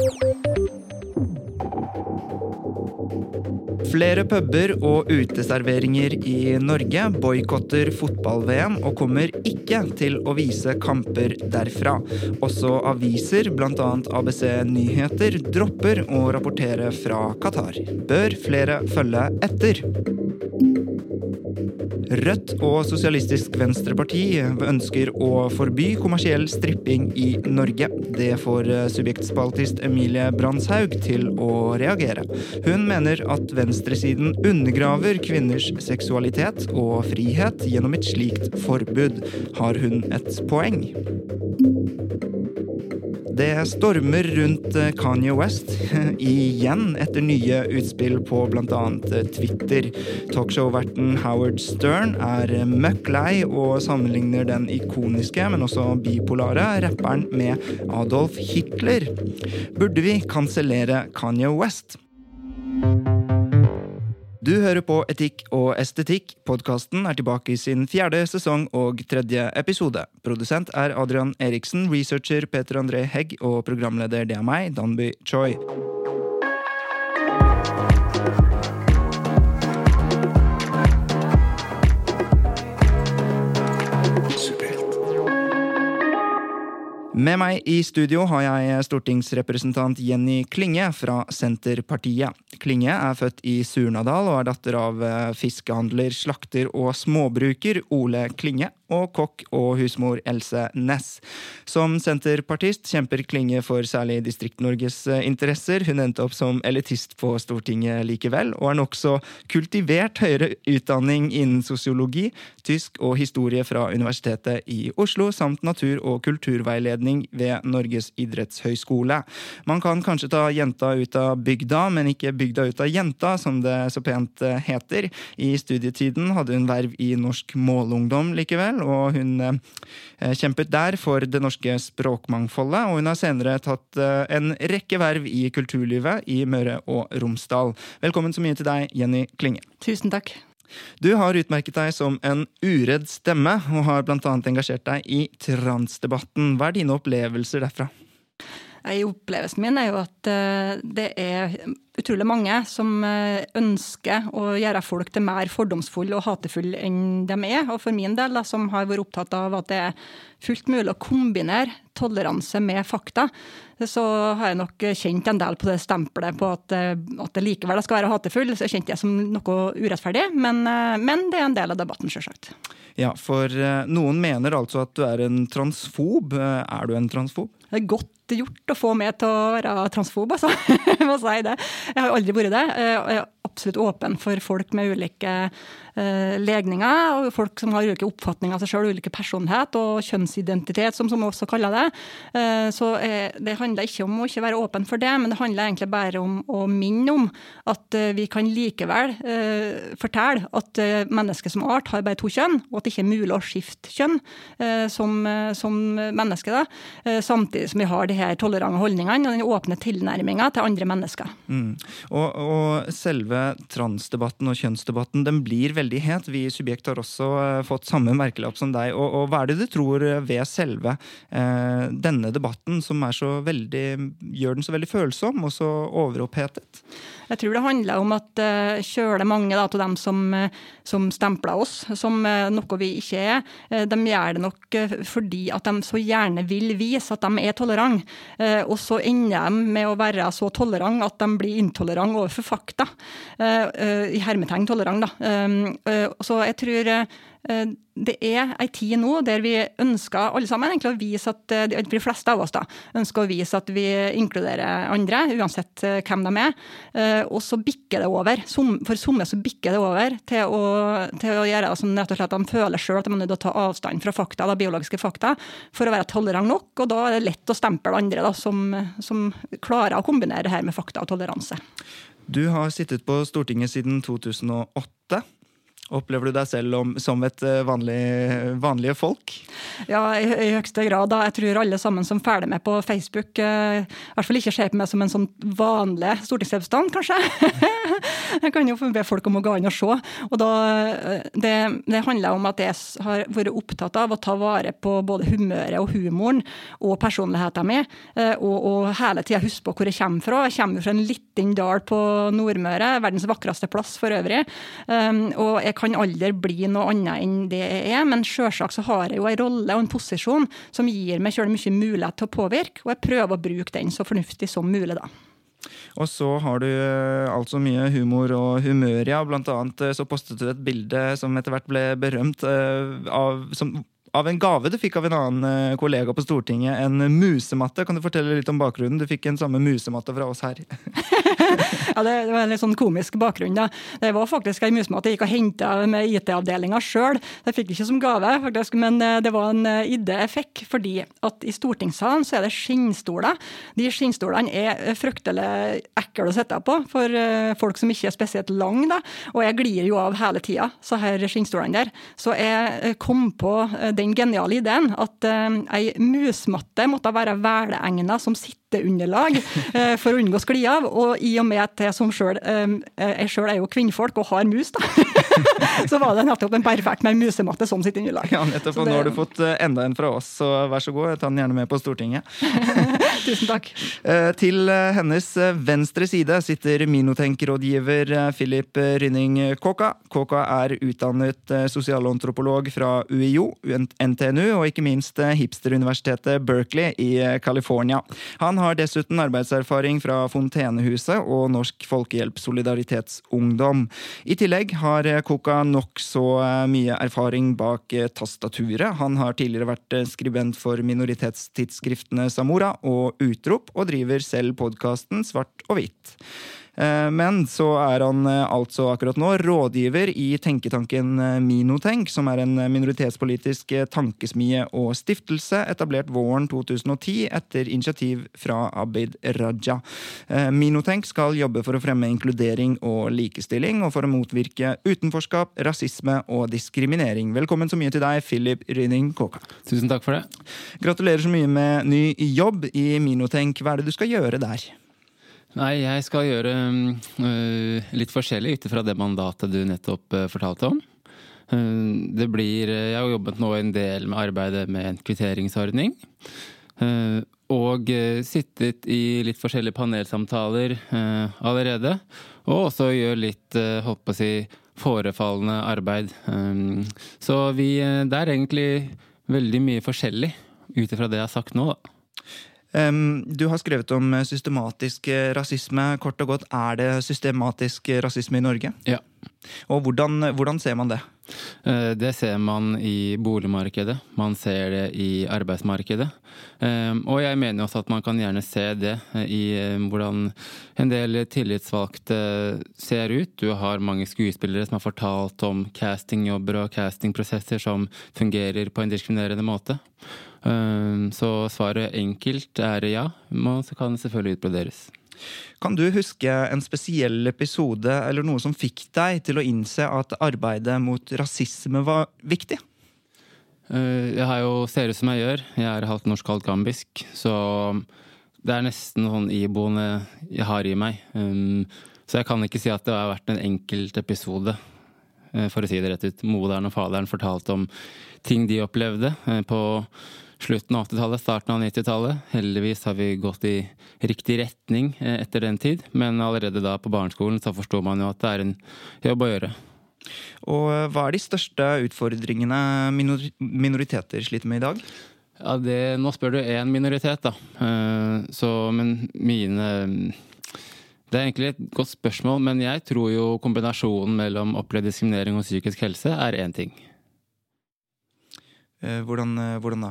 Música Flere puber og uteserveringer i Norge boikotter fotball-VM og kommer ikke til å vise kamper derfra. Også aviser, bl.a. ABC Nyheter, dropper å rapportere fra Qatar. Bør flere følge etter? Rødt og Sosialistisk Venstreparti ønsker å forby kommersiell stripping i Norge. Det får subjektspaltist Emilie Brandshaug til å reagere. Hun mener at venstresiden undergraver kvinners seksualitet og frihet gjennom et slikt forbud. Har hun et poeng? Det stormer rundt Kanye West igjen etter nye utspill på bl.a. Twitter. Talkshow-verten Howard Stern er møkk lei og sammenligner den ikoniske, men også bipolare rapperen med Adolf Hitler. Burde vi kansellere Kanye West? Du hører på Etikk og estetikk. Podkasten er tilbake i sin fjerde sesong og tredje episode. Produsent er Adrian Eriksen, researcher Peter André Hegg og programleder det er meg, Danby Choi. Med meg i studio har jeg stortingsrepresentant Jenny Klinge fra Senterpartiet. Klinge er født i Surnadal og er datter av fiskehandler, slakter og småbruker Ole Klinge og kokk og husmor Else Næss. Som senterpartist kjemper Klinge for særlig Distrikt-Norges interesser. Hun endte opp som elitist på Stortinget likevel, og har nokså kultivert høyere utdanning innen sosiologi, tysk og historie fra Universitetet i Oslo, samt natur- og kulturveiledning ved Norges idrettshøyskole. Man kan kanskje ta jenta ut av bygda, men ikke bygda ut av jenta, som det så pent heter. I studietiden hadde hun verv i Norsk Målungdom likevel og hun eh, kjempet der for det norske språkmangfoldet. Og hun har senere tatt eh, en rekke verv i kulturlivet i Møre og Romsdal. Velkommen så mye til deg, Jenny Klinge. Tusen takk. Du har utmerket deg som en uredd stemme, og har bl.a. engasjert deg i transdebatten. Hva er dine opplevelser derfra? Opplevelsen min er jo at det er utrolig mange som ønsker å gjøre folk til mer fordomsfulle og hatefulle enn de er. Og for min del, da, som har vært opptatt av at det er fullt mulig å kombinere toleranse med fakta, så har jeg nok kjent en del på det stempelet på at, at det likevel skal være hatefull. Så jeg kjente det som noe urettferdig, men, men det er en del av debatten, sjølsagt. Ja, for noen mener altså at du er en transfob. Er du en transfob? Det er godt gjort å få meg til å være transfob, altså. Jeg må si det. Jeg har aldri vært det. Jeg er absolutt åpen for folk med ulike legninger, og folk som har ulike oppfatninger av seg sjøl, ulike personlighet og kjønnsidentitet, som, man også kaller det. Uh, så uh, det handler ikke om å ikke være åpen for det, men det handler egentlig bare om å minne om at vi kan likevel fortelle at mennesket som art har bare to kjønn, og at det ikke er mulig å skifte kjønn som, som menneske, da, samtidig som vi har de her tolerante holdningene og den åpne tilnærminga til andre mennesker. Mm. Og, og, selve transdebatten og kjønnsdebatten den blir veldig het. Vi i Subjekt har også uh, fått samme merkelapp som deg. Og, og, hva er det du tror ved selve uh, denne debatten som veldig, gjør den så veldig følsom og så overopphetet? Jeg tror det handler om at uh, kjøler mange av dem som, som stempler oss som noe vi ikke er, de gjør det nok fordi at de så gjerne vil vise at de er tolerante. Eh, og så ender de med å være så tolerant at de blir intolerante overfor fakta. Eh, eh, I hermetegn tolerant, da. Så jeg tror det er ei tid nå der vi ønsker alle sammen egentlig å vise at de fleste av oss da, ønsker å vise at vi inkluderer andre, uansett hvem de er. Og så bikker det over. For somme så bikker det over til å, til å gjøre det sånn rett og slett de føler sjøl at de er nødt til å ta avstand fra fakta, da, biologiske fakta, for å være tolerant nok. Og da er det lett å stemple andre da, som, som klarer å kombinere det her med fakta og toleranse. Du har sittet på Stortinget siden 2008. Opplever du deg selv om, som et eh, vanlig, vanlige folk? Ja, i, i, høyeste grad. da. Jeg tror alle sammen som følger med på Facebook, eh, i hvert fall ikke ser på meg som en sånn vanlig stortingsrepresentant, kanskje. jeg kan jo be folk om å gå inn og se. Og da, eh, det, det, handler om at jeg har vært opptatt av å ta vare på både humøret og humoren og personligheten min, eh, og, og hele tida huske på hvor jeg kommer fra. Jeg kommer fra en liten dal på Nordmøre, verdens vakreste plass for øvrig. Um, og jeg kan aldri bli noe annet enn det jeg er, men sjølsagt så har jeg jo en rolle og en posisjon som gir meg sjøl mye mulighet til å påvirke, og jeg prøver å bruke den så fornuftig som mulig, da. Og så har du eh, altså mye humor og humør, ja. Blant annet eh, så postet du et bilde som etter hvert ble berømt, eh, av, som av en gave du fikk av en annen eh, kollega på Stortinget. En musematte. Kan du fortelle litt om bakgrunnen? Du fikk en samme musematte fra oss her. ja, Det var en litt sånn komisk bakgrunn. da. Det var faktisk en musematte jeg gikk og henta med IT-avdelinga sjøl. Jeg fikk ikke som gave, faktisk, men eh, det var en eh, idé jeg fikk. Fordi at i stortingssalen så er det skinnstoler. De skinnstolene er fryktelig ekle å sitte på for folk som ikke er spesielt lange. da. Og jeg glir jo av hele tida, så her skinnstolene der. Så jeg kom på den geniale ideen at uh, ei musmatte måtte være velegna som sitteunderlag uh, for å unngå skli av. Og i og med at jeg som sjøl jeg sjøl er jo kvinnfolk og har mus, da, så var det nettopp en perfekt med musematte som sitteunderlag. Ja, nettopp. Og nå har du fått enda en fra oss, så vær så god, ta den gjerne med på Stortinget. Tusen takk. Uh, til hennes venstre side sitter Minotenk-rådgiver Philip Rynning Kåka. Kåka er utdannet sosialantropolog fra UiO, NTNU og ikke minst eh, hipsteruniversitetet Berkeley i eh, California. Han har dessuten arbeidserfaring fra Fontenehuset og Norsk Folkehjelp Solidaritetsungdom. I tillegg har Kåka nokså mye erfaring bak tastaturet. Han har tidligere vært skribent for minoritetstidsskriftene Samora og Utrop, og driver selv podkasten Svart og hvitt. Eh, men så er han eh, altså akkurat nå rådgiver i tenketanken eh, Minotenk, som er en minoritetspolitisk tankesmie og stiftelse etablert våren 2010 etter initiativ fra Abid Raja. Minotenk skal jobbe for å fremme inkludering og likestilling, og for å motvirke utenforskap, rasisme og diskriminering. Velkommen så mye til deg, Philip Ryning Kåka. Tusen takk for det. Gratulerer så mye med ny jobb i Minotenk. Hva er det du skal gjøre der? Nei, jeg skal gjøre uh, litt forskjellig ut ifra det mandatet du nettopp uh, fortalte om. Uh, det blir Jeg har jobbet nå en del med arbeidet med en kvitteringsordning. Og sittet i litt forskjellige panelsamtaler allerede. Og også gjør litt, holdt på å si, forefallende arbeid. Så vi Det er egentlig veldig mye forskjellig ut ifra det jeg har sagt nå, da. Du har skrevet om systematisk rasisme. Kort og godt, er det systematisk rasisme i Norge? Ja. Og hvordan, hvordan, ser man det? Eh, det ser man i boligmarkedet. Man ser det i arbeidsmarkedet. Og jeg mener også at man kan gjerne se det i hvordan en del tillitsvalgte ser ut. Du har mange skuespillere som har fortalt om castingjobber og castingprosesser som fungerer på en diskriminerende måte. Ehm, så svaret enkelt er ja, men så kan det selvfølgelig utbroderes. Kan du huske en spesiell episode eller noe som fikk deg til å innse at arbeidet mot rasisme var viktig? Eh, jeg har jo ser ut som jeg gjør. Jeg er halvt norsk, halvt gambisk. Så det er nesten sånn iboende jeg har i meg. Ehm, så jeg kan ikke si at det har vært en enkelt episode, eh, for å si det rett ut. Moderen og faderen fortalte om ting de opplevde eh, på slutten av 80-tallet, starten av 90-tallet. Heldigvis har vi gått i riktig retning eh, etter den tid, men allerede da på barneskolen så forstår man jo at det er en jobb å gjøre. Og eh, hva er de største utfordringene minor minoriteter sliter med i dag? Ja, det, Nå spør du én minoritet, da. Eh, så, men mine Det er egentlig et godt spørsmål, men jeg tror jo kombinasjonen mellom opplevd diskriminering og psykisk helse er én ting. Hvordan, hvordan, da?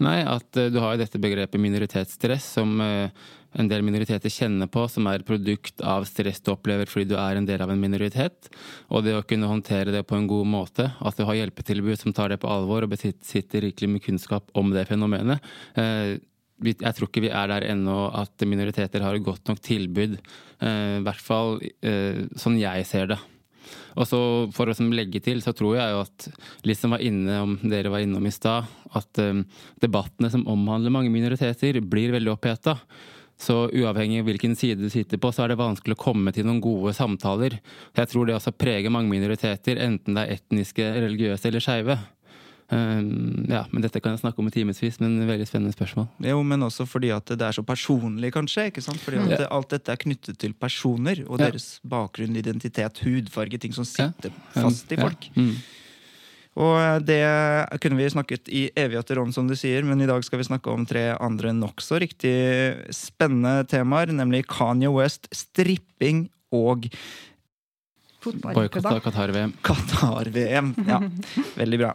Nei, at eh, du har dette begrepet minoritetsstress som en del minoriteter kjenner på, som er et produkt av stress du opplever fordi du er en del av en minoritet. Og det å kunne håndtere det på en god måte, at du har hjelpetilbud som tar det på alvor og besitter rikelig med kunnskap om det fenomenet. Jeg tror ikke vi er der ennå at minoriteter har et godt nok tilbud. I hvert fall sånn jeg ser det. Og så For å legge til, så tror jeg jo at litt som var inne om, dere var innom i stad, at um, debattene som omhandler mange minoriteter, blir veldig oppheta. Så uavhengig av hvilken side du sitter på, så er det vanskelig å komme til noen gode samtaler. Jeg tror det også preger mange minoriteter, enten det er etniske, religiøse eller skeive. Um, ja, men Dette kan jeg snakke om i timevis, men veldig spennende spørsmål. Jo, Men også fordi at det er så personlig, kanskje. ikke sant? Fordi at ja. alt dette er knyttet til personer og ja. deres bakgrunn, identitet, hudfarge. Ting som sitter ja. fast i folk. Mm. Og eh, det kunne vi snakket i evigheter om, som du sier, men i dag skal vi snakke om tre andre nokså riktig spennende temaer, nemlig Kanye West, stripping og Boikott av Qatar-VM. Qatar-VM, ja. Veldig bra.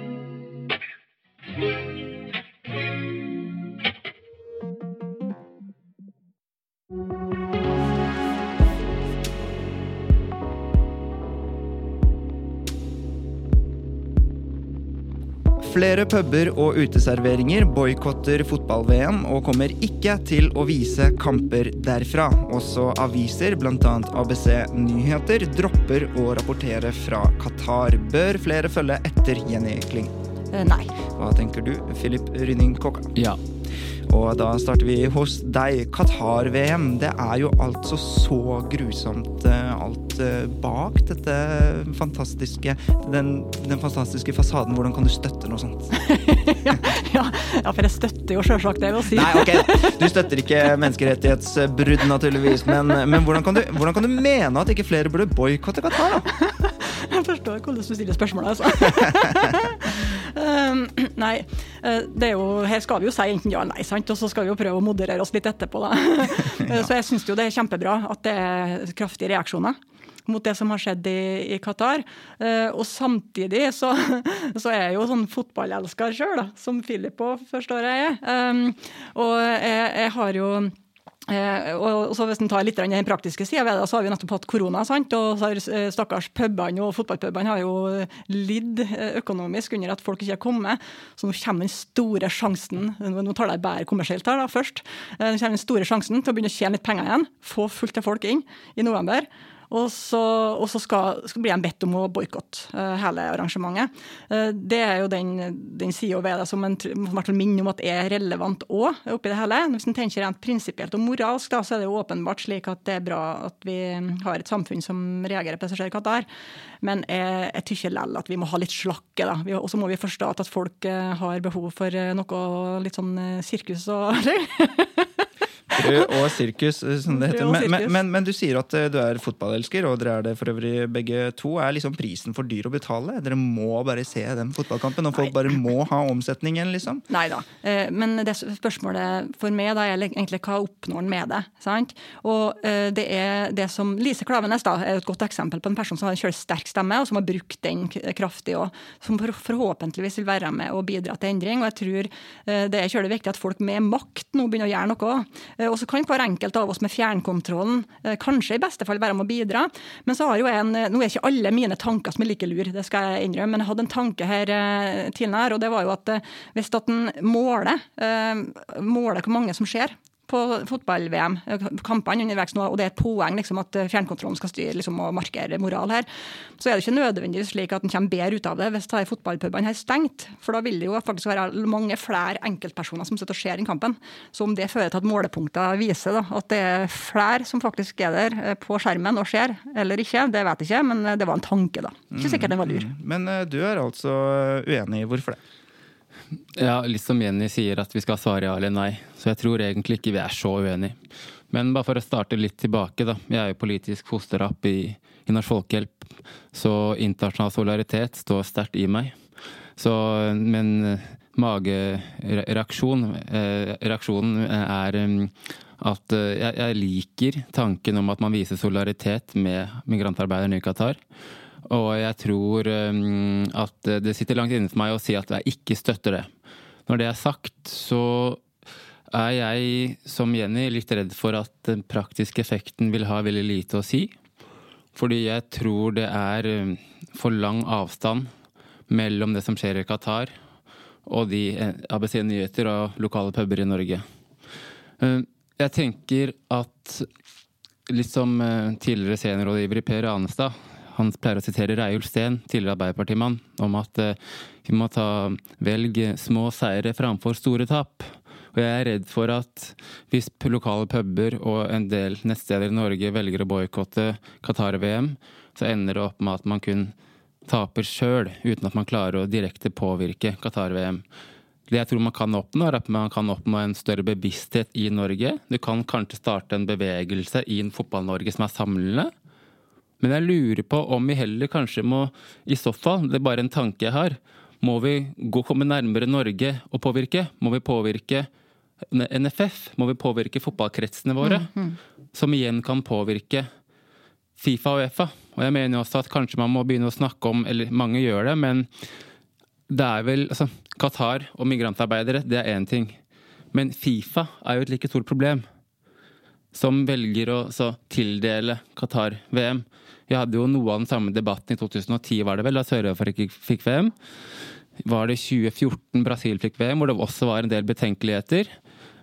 Flere puber og uteserveringer boikotter fotball-VM og kommer ikke til å vise kamper derfra. Også aviser, bl.a. ABC Nyheter, dropper å rapportere fra Qatar. Bør flere følge etter Jenny Kling? Eh, nei. Hva tenker du, Filip Rynning Kåka? Ja. Og da starter vi hos deg. Qatar-VM, det er jo altså så grusomt eh, eh, bak dette fantastiske den, den, fantastiske fasaden. Hvordan kan du støtte noe sånt? ja, ja, for jeg støtter jo sjølsagt det, vil si. Nei, ok, du støtter ikke menneskerettighetsbrudd, naturligvis, men, men hvordan, kan du, hvordan, kan du, mene at ikke flere burde boikotte Qatar, da? jeg forstår hvordan du stiller spørsmålet, altså. um, nei, eh, det jo, her skal vi jo si enten ja eller nei, sant? og så skal vi jo prøve å moderere oss litt etterpå. Da. ja. Så jeg syns jo det er kjempebra at det er kraftige reaksjoner mot det som har skjedd i, i Qatar. Eh, og samtidig så, så, er jeg jo sånn fotballelsker sjøl, som Philip òg forstår jeg er. Um, og jeg, jeg har jo Eh, og så Hvis en tar litt den praktiske sida ved det, så har vi nettopp hatt korona. sant? Og har eh, stakkars pubene og fotballpubene har jo lidd eh, økonomisk under at folk ikke har kommet. Så nå kommer den store sjansen nå tar jeg bare kommersielt her da, først, nå kommer den store sjansen til å begynne å tjene litt penger igjen. Få fullt av folk inn i november. Og så, og så skal, skal blir de bedt om å boikotte uh, hele arrangementet. Uh, det er jo den, den sida ved det som en minner om at er relevant òg, oppi det hele. Hvis en tenker rent prinsipielt og moralsk, da, så er det jo åpenbart slik at det er bra at vi har et samfunn som reagerer på det som skjer i Qatar. Men jeg, jeg tykker likevel at vi må ha litt slakke, da. Og så må vi forstå at folk har behov for noe litt sånn sirkus og og sirkus, som det heter. Men, men, men, men, du sier at eh, du er fotballelsker, og dere er det for øvrig begge to. Er liksom prisen for dyr å betale? Dere må bare se den fotballkampen, og folk Nei. bare må ha omsetningen, liksom? Nei da. Eh, men det spørsmålet for meg da er egentlig hva oppnår en med det? sant? Og eh, det er det som Lise Klavenes da, er et godt eksempel på en person som har en kjølig sterk stemme, og som har brukt den kraftig, og som forhåpentligvis vil være med og bidra til endring. Og jeg tror det er kjølig viktig at folk med makt nå begynner å gjøre noe. Eh, og så kan hver enkelt av oss med fjernkontrollen eh, kanskje i beste fall være med å bidra. Men så har jo en, eh, nå er ikke alle mine tanker som er like lur, det skal jeg innrømme, men jeg hadde en tanke her tidligere, og det var jo at hvis at en måler, måler hvor mange som ser på fotball-VM, kampene underveis nå, og det er et poeng liksom, at fjernkontrollen skal styre liksom, og markere moral her, så er det ikke nødvendigvis slik at en kommer bedre ut av det hvis fotballpubene er stengt. For da vil det jo faktisk være mange flere enkeltpersoner som sitter og ser den kampen. Så om det fører til at målepunkter viser da, at det er flere som faktisk er der eh, på skjermen og ser, eller ikke, det vet jeg ikke, men det var en tanke, da. Ikke sikkert den var lur. Mm. Men du er altså uenig. Hvorfor det? Ja, litt som Jenny sier at vi skal svare ja eller nei. Så jeg tror egentlig ikke vi er så uenige. Men bare for å starte litt tilbake, da. Jeg er jo politisk fosterapp i, i Norsk Folkehjelp. Så internasjonal solidaritet står sterkt i meg. Så, men magereaksjon eh, reaksjonen er um, at eh, jeg liker tanken om at man viser solidaritet med migrantarbeiderne i Qatar. Og jeg tror um, at det sitter langt inne for meg å si at jeg ikke støtter det. Når det er sagt, så er jeg som Jenny litt redd for at den praktiske effekten vil ha veldig lite å si. Fordi jeg tror det er um, for lang avstand mellom det som skjer i Qatar og de eh, ABC Nyheter og lokale puber i Norge. Um, jeg tenker at litt som eh, tidligere seniorrådgiver i Per Anestad, han pleier å sitere Reiulf Steen, tidligere Arbeiderpartimann, om at eh, vi må ta velg små seire framfor store tap. Og jeg er redd for at hvis lokale puber og en del nettsteder i Norge velger å boikotte Qatar-VM, så ender det opp med at man kun taper sjøl, uten at man klarer å direkte påvirke Qatar-VM. Det jeg tror man kan oppnå, er at man kan oppnå en større bevissthet i Norge. Du kan kanskje starte en bevegelse i Fotball-Norge som er samlende. Men jeg lurer på om vi heller kanskje må, i så fall, det er bare en tanke jeg har, må vi gå komme nærmere Norge og påvirke? Må vi påvirke NFF? Må vi påvirke fotballkretsene våre? Mm, mm. Som igjen kan påvirke Fifa og Uefa. Og jeg mener også at kanskje man må begynne å snakke om, eller mange gjør det, men det er vel altså, Qatar og migrantarbeidere, det er én ting. Men Fifa er jo et like stort problem. Som velger å så, tildele Qatar-VM. Vi hadde jo noe av den samme debatten i 2010, var det vel, da Sør-Afrika fikk VM. Var det 2014 Brasil fikk VM, hvor det også var en del betenkeligheter.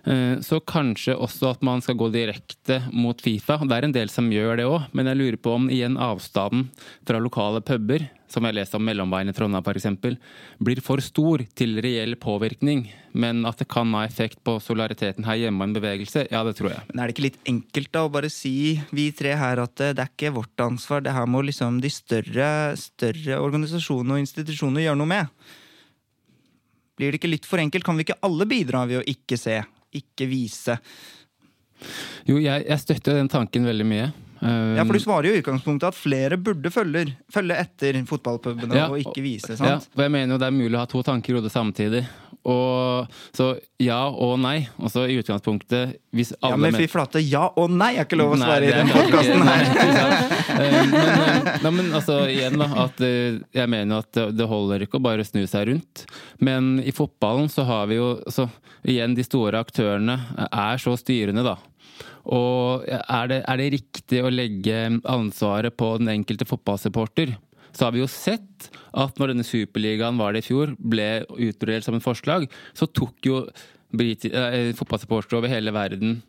Eh, så kanskje også at man skal gå direkte mot Fifa. Det er en del som gjør det òg, men jeg lurer på om igjen avstanden fra lokale puber, som jeg leste om Mellomveien i Trondheim f.eks., blir for stor til reell påvirkning. Men at det kan ha effekt på solariteten her hjemme og en bevegelse, ja det tror jeg. Men er det ikke litt enkelt da å bare si, vi tre her, at det er ikke vårt ansvar, det her må liksom de større, større organisasjonene og institusjonene gjøre noe med? Blir det ikke litt for enkelt? Kan vi ikke alle bidra ved å ikke se ikke vise. Jo, jeg, jeg støtter den tanken veldig mye. Ja, for Du svarer jo i utgangspunktet at flere burde følge, følge etter fotballpubene ja, og ikke vise. sant? Ja, og jeg mener jo det er mulig å ha to tanker i hodet samtidig. Og, så ja og nei. Og så i utgangspunktet hvis alle Ja, Men fy flate, ja og nei er ikke lov å svare i denne podkasten her! Eh, men, eh, men, altså, igjen, da. At eh, jeg mener at det holder ikke å bare snu seg rundt. Men i fotballen så har vi jo så, Igjen, de store aktørene er så styrende, da. Og er det, er det riktig å legge ansvaret på den enkelte fotballsupporter? Så har vi jo sett at når denne superligaen var det i fjor, ble utbredt som et forslag, så tok jo eh, fotballsupportere over hele verden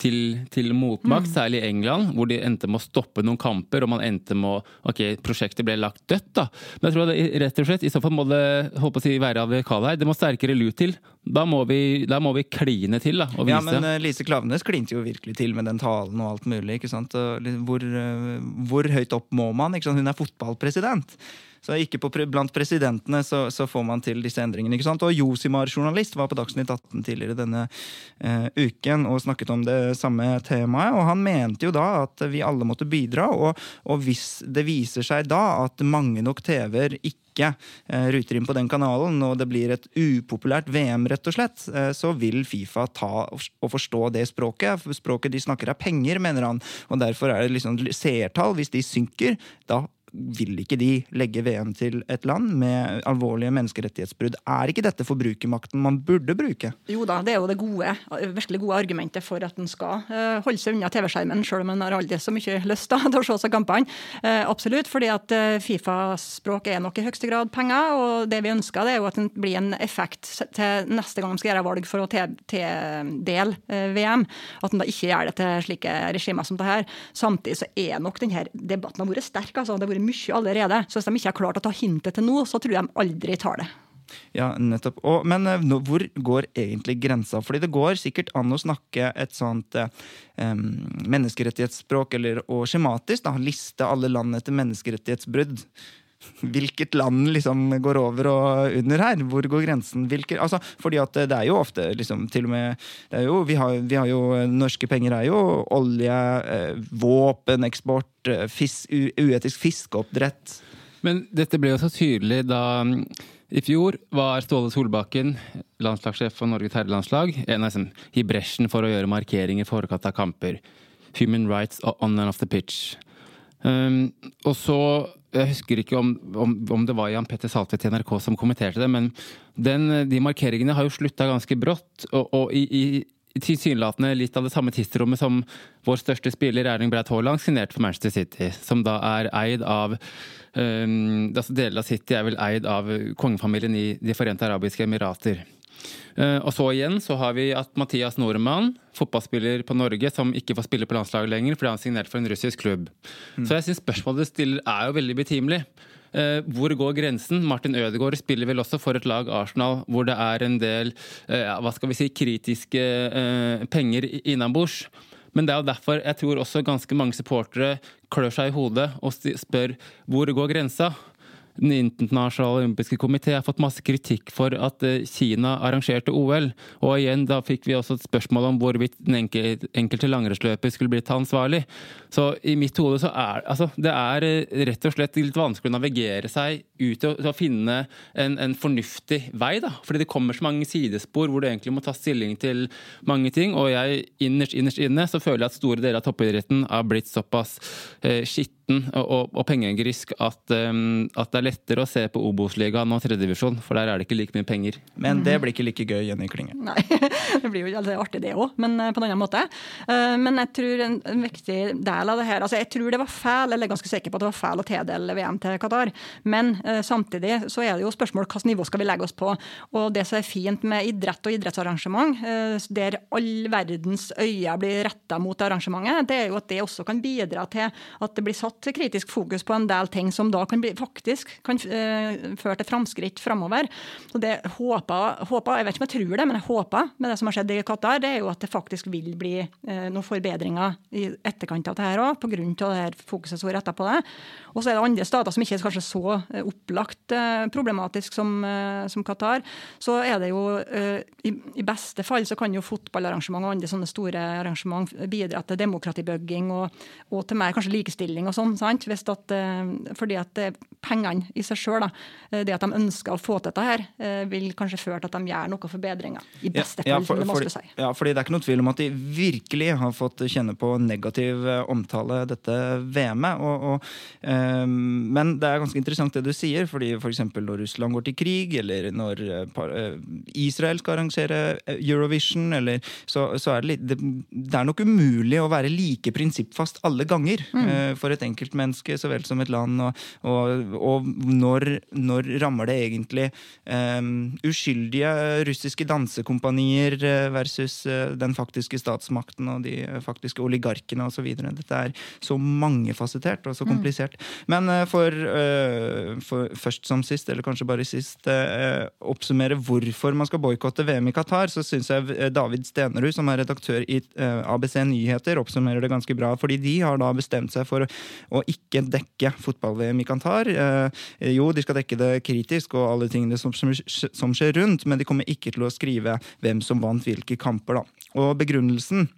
til, til motmakt, mm. særlig i England, hvor de endte med å stoppe noen kamper. Og man endte med å Ok, prosjektet ble lagt dødt, da. Men jeg tror det, rett og slett, i så fall må det håper å si, være radikale her. Det må sterkere lut til. Da må vi, da må vi kline til, da. Og vise. Ja, men uh, Lise Klaveness klinte jo virkelig til med den talen og alt mulig. ikke sant? Hvor, uh, hvor høyt opp må man? ikke sant? Hun er fotballpresident. Så ikke på, blant presidentene så, så, får man til disse endringene. ikke sant? Og Josimar, journalist, var på Dagsnytt 18 tidligere denne uh, uken og snakket om det samme temaet. Og han mente jo da at vi alle måtte bidra, og, og hvis det viser seg da at mange nok TV-er ikke uh, ruter inn på den kanalen, og det blir et upopulært VM, rett og slett, uh, så vil Fifa ta og forstå det språket. Språket de snakker er penger, mener han. Og derfor er det liksom seertall. Hvis de synker, da vil ikke de legge VM til et land med alvorlige menneskerettighetsbrudd. Er ikke dette forbrukermakten man burde bruke? Jo da, det er jo det gode, virkelig gode argumentet for at en skal uh, holde seg unna TV-skjermen, selv om en har aldri så mye lyst da, til å se seg kampene. Uh, absolutt, fordi at uh, Fifa-språk er nok i høyeste grad penger, og det vi ønsker det er jo at det blir en effekt til neste gang de skal gjøre valg for å tildele VM. At en da ikke gjør det til slike regimer som det her. Samtidig så er nok denne debatten har vært sterk. altså. Det har vært mye allerede. Så hvis de ikke har klart å ta hintet til nå, så tror jeg de aldri tar det. Ja, nettopp. Og, men eh, nå, hvor går egentlig grensa? Fordi det går sikkert an å snakke et sånt eh, menneskerettighetsspråk, eller og skjematisk, da, liste alle land etter menneskerettighetsbrudd. Hvilket land liksom går over og under her? Hvor går grensen? Hvilke, altså, fordi at det er jo ofte liksom, til og med jo, vi, har, vi, har, jo Norske penger er jo olje, eh, våpeneksport, fisk, uetisk fiskeoppdrett. Men dette ble jo så tydelig da I fjor var Ståle Solbakken, landslagssjef for Norges herrelandslag, dem i bresjen for å gjøre markeringer i forkant av kamper. Human rights on and off the pitch. Um, og så Jeg husker ikke om, om, om det var Jan Petter Saltvedt i NRK som kommenterte det, men den, de markeringene har jo slutta ganske brått. Og, og i, i tilsynelatende litt av det samme tidsrommet som vår største spiller Erling Braut Haaland signerte for Manchester City, som da er eid av um, altså Deler av City er vel eid av kongefamilien i De forente arabiske emirater. Uh, og så igjen så har vi at Mathias Nordmann, fotballspiller på Norge, som ikke får spille på landslaget lenger fordi han signerte for en russisk klubb. Mm. Så jeg syns spørsmålet du stiller er jo veldig betimelig. Uh, hvor går grensen? Martin Ødegaard spiller vel også for et lag, Arsenal, hvor det er en del uh, hva skal vi si, kritiske penger innabords. Men det er jo derfor jeg tror også ganske mange supportere klør seg i hodet og spør hvor går grensa? Den internasjonale olympiske komité har fått masse kritikk for at eh, Kina arrangerte OL. Og igjen, da fikk vi også et spørsmål om hvorvidt den enkelte langrennsløper skulle blitt ansvarlig. Så i mitt hode så er altså, det er eh, rett og slett litt vanskelig å navigere seg ut til å finne en, en, fornuftig vei, da. Fordi det kommer så mange sidespor hvor du egentlig må ta stilling til mange ting. Og jeg innerst, innerst inne så føler jeg at store deler av toppidretten har blitt såpass eh, skitt og, og, og pengegrisk at, um, at, det er lettere å se på Obos-ligaen og tredjedivisjon, for der er det ikke like mye penger. Men det blir ikke like gøy, Jenny Klinge. Nei, det blir jo det artig det òg, men uh, på en annen måte. Uh, men jeg tror en, en, viktig del av det her altså Jeg tror det var feil, eller er ganske sikker på at det var feil å tildele VM til Qatar. Men uh, samtidig så er det jo spørsmål hvilket nivå skal vi legge oss på. Og det som er fint med idrett og idrettsarrangement, der all verdens øyne blir retta mot arrangementet, det er jo at det også kan bidra til at det blir satt hatt kritisk fokus på en del ting som da kan bli, faktisk kan uh, føre til framskritt framover. Så det håper, håper, Jeg vet ikke om jeg tror det, men jeg håper med det som har skjedd i Qatar, det er jo at det faktisk vil bli uh, noen forbedringer i etterkant av det her òg, pga. det her fokuset som er retta på det. Og så er det andre stater som ikke er kanskje så uh, opplagt problematisk som, som, Qatar. Så er det jo i, i, beste fall så kan jo fotballarrangement og andre sånne store arrangement bidra til demokratibygging og, og til mer kanskje likestilling og sånn sant? At, eh, fordi at eh, pengene i seg sjøl, eh, det at de ønsker å få til dette her, vil kanskje føre til at de gjør noen forbedringer. I beste fall, ja, for, det må si. Ja, fordi det er ikke noe tvil om at de virkelig har fått kjenne på negativ omtale dette VM-et. Um, men det er ganske interessant det du sier, fordi f.eks. For når Russland går til krig, eller når Israel skal arrangere Eurovision, eller, så, så, er det litt det, det, er nok umulig å være like prinsippfast alle ganger mm. for et enkelt enkeltmenneske så vel som et land. Og, og, og når, når, rammer det egentlig um, uskyldige russiske dansekompanier eh, versus uh, den faktiske statsmakten og de faktiske oligarkene osv. Dette er så mangefasettert og så mm. komplisert. Men uh, for, uh, for, først som sist, eller kanskje bare sist, oppsummere hvorfor man skal boikotte VM i Qatar, så syns jeg David Stenerud, som er redaktør i ABC Nyheter, oppsummerer det ganske bra. fordi de har da bestemt seg for å ikke dekke fotball-VM i Qatar. Eh, jo, de skal dekke det kritisk og alle tingene som, som, som skjer rundt, men de kommer ikke til å skrive hvem som vant hvilke kamper. da. Og begrunnelsen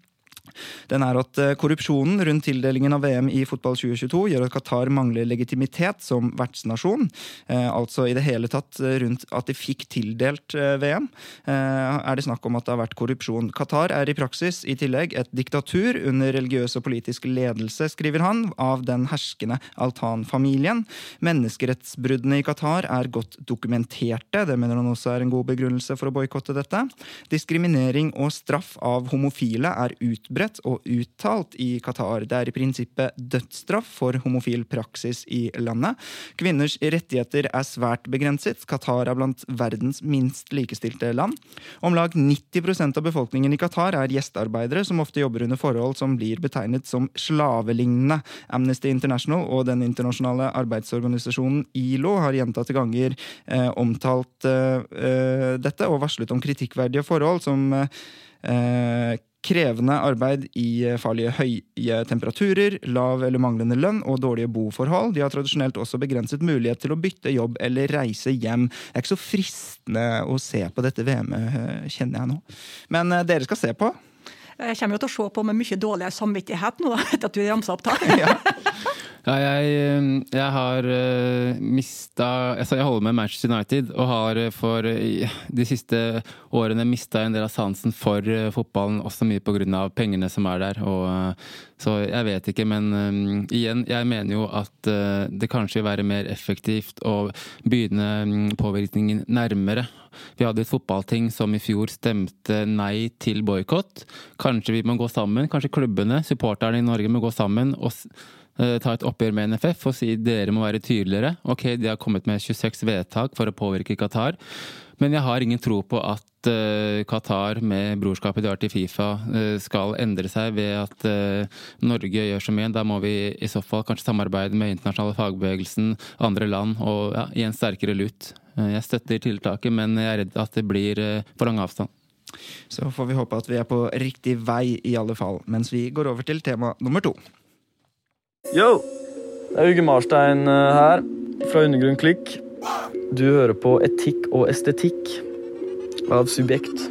den er at eh, korrupsjonen rundt tildelingen av VM i fotball 2022 gjør at Qatar mangler legitimitet som vertsnasjon. Eh, altså i det hele tatt eh, rundt at de fikk tildelt VM, er det snakk om at det har vært korrupsjon. Qatar er i praksis i tillegg et diktatur under religiøs og politisk ledelse, skriver han, av den herskende Altan-familien. Menneskerettsbruddene i Qatar er godt dokumenterte. Det mener han også er en god begrunnelse for å boikotte dette. Diskriminering og straff av homofile er utbredt utbredt og uttalt i Qatar. Det er i prinsippet dødsstraff for homofil praksis i landet. Kvinners rettigheter er svært begrenset. Qatar er blant verdens minst likestilte land. Om lag 90% av befolkningen i Qatar er gjestearbeidere som ofte jobber under forhold som blir betegnet som slavelignende. Amnesty International og den internasjonale arbeidsorganisasjonen ILO har gjentatte ganger eh, omtalt eh, dette og varslet om kritikkverdige forhold som eh, krevende arbeid i eh, farlige høye temperaturer, lav eller manglende lønn og dårlige boforhold. De har tradisjonelt også begrenset mulighet til å bytte jobb eller reise hjem. Det er ikke så fristende å se på dette VM-et, eh, kjenner jeg nå. Men eh, dere skal se på. Jeg kommer jo til å se på med mye dårligere samvittighet nå, etter at du ramsa opp tall. ja. Jeg, eh, jeg har uh, mista altså Jeg holder med Manchester United og har eh, for de siste årene mista en del av sansen for fotballen, også mye pga. pengene som er der. Og, så jeg vet ikke, men um, igjen, jeg mener jo at det kanskje vil være mer effektivt å begynne um, påvirkningen nærmere. Vi hadde et fotballting som i fjor stemte nei til boikott. Kanskje vi må gå sammen, kanskje klubbene, supporterne i Norge må gå sammen og Eh, ta et oppgjør med NFF og si dere må være tydeligere. Ok, de har kommet med 26 vedtak for å påvirke Qatar, men jeg har ingen tro på at uh, Qatar med brorskapet de har til Fifa uh, skal endre seg ved at uh, Norge gjør som mye. Da må vi i så fall kanskje samarbeide med internasjonale fagbevegelsen, andre land og ja, i en sterkere lut. Jeg støtter tiltaket, men jeg er redd at det blir for lang avstand. Så får vi håpe at vi er på riktig vei i alle fall, mens vi går over til tema nummer to. Yo! Det er Uge Marstein eh, her, fra Undergrunn Klikk. Du hører på Etikk og estetikk av Subjekt.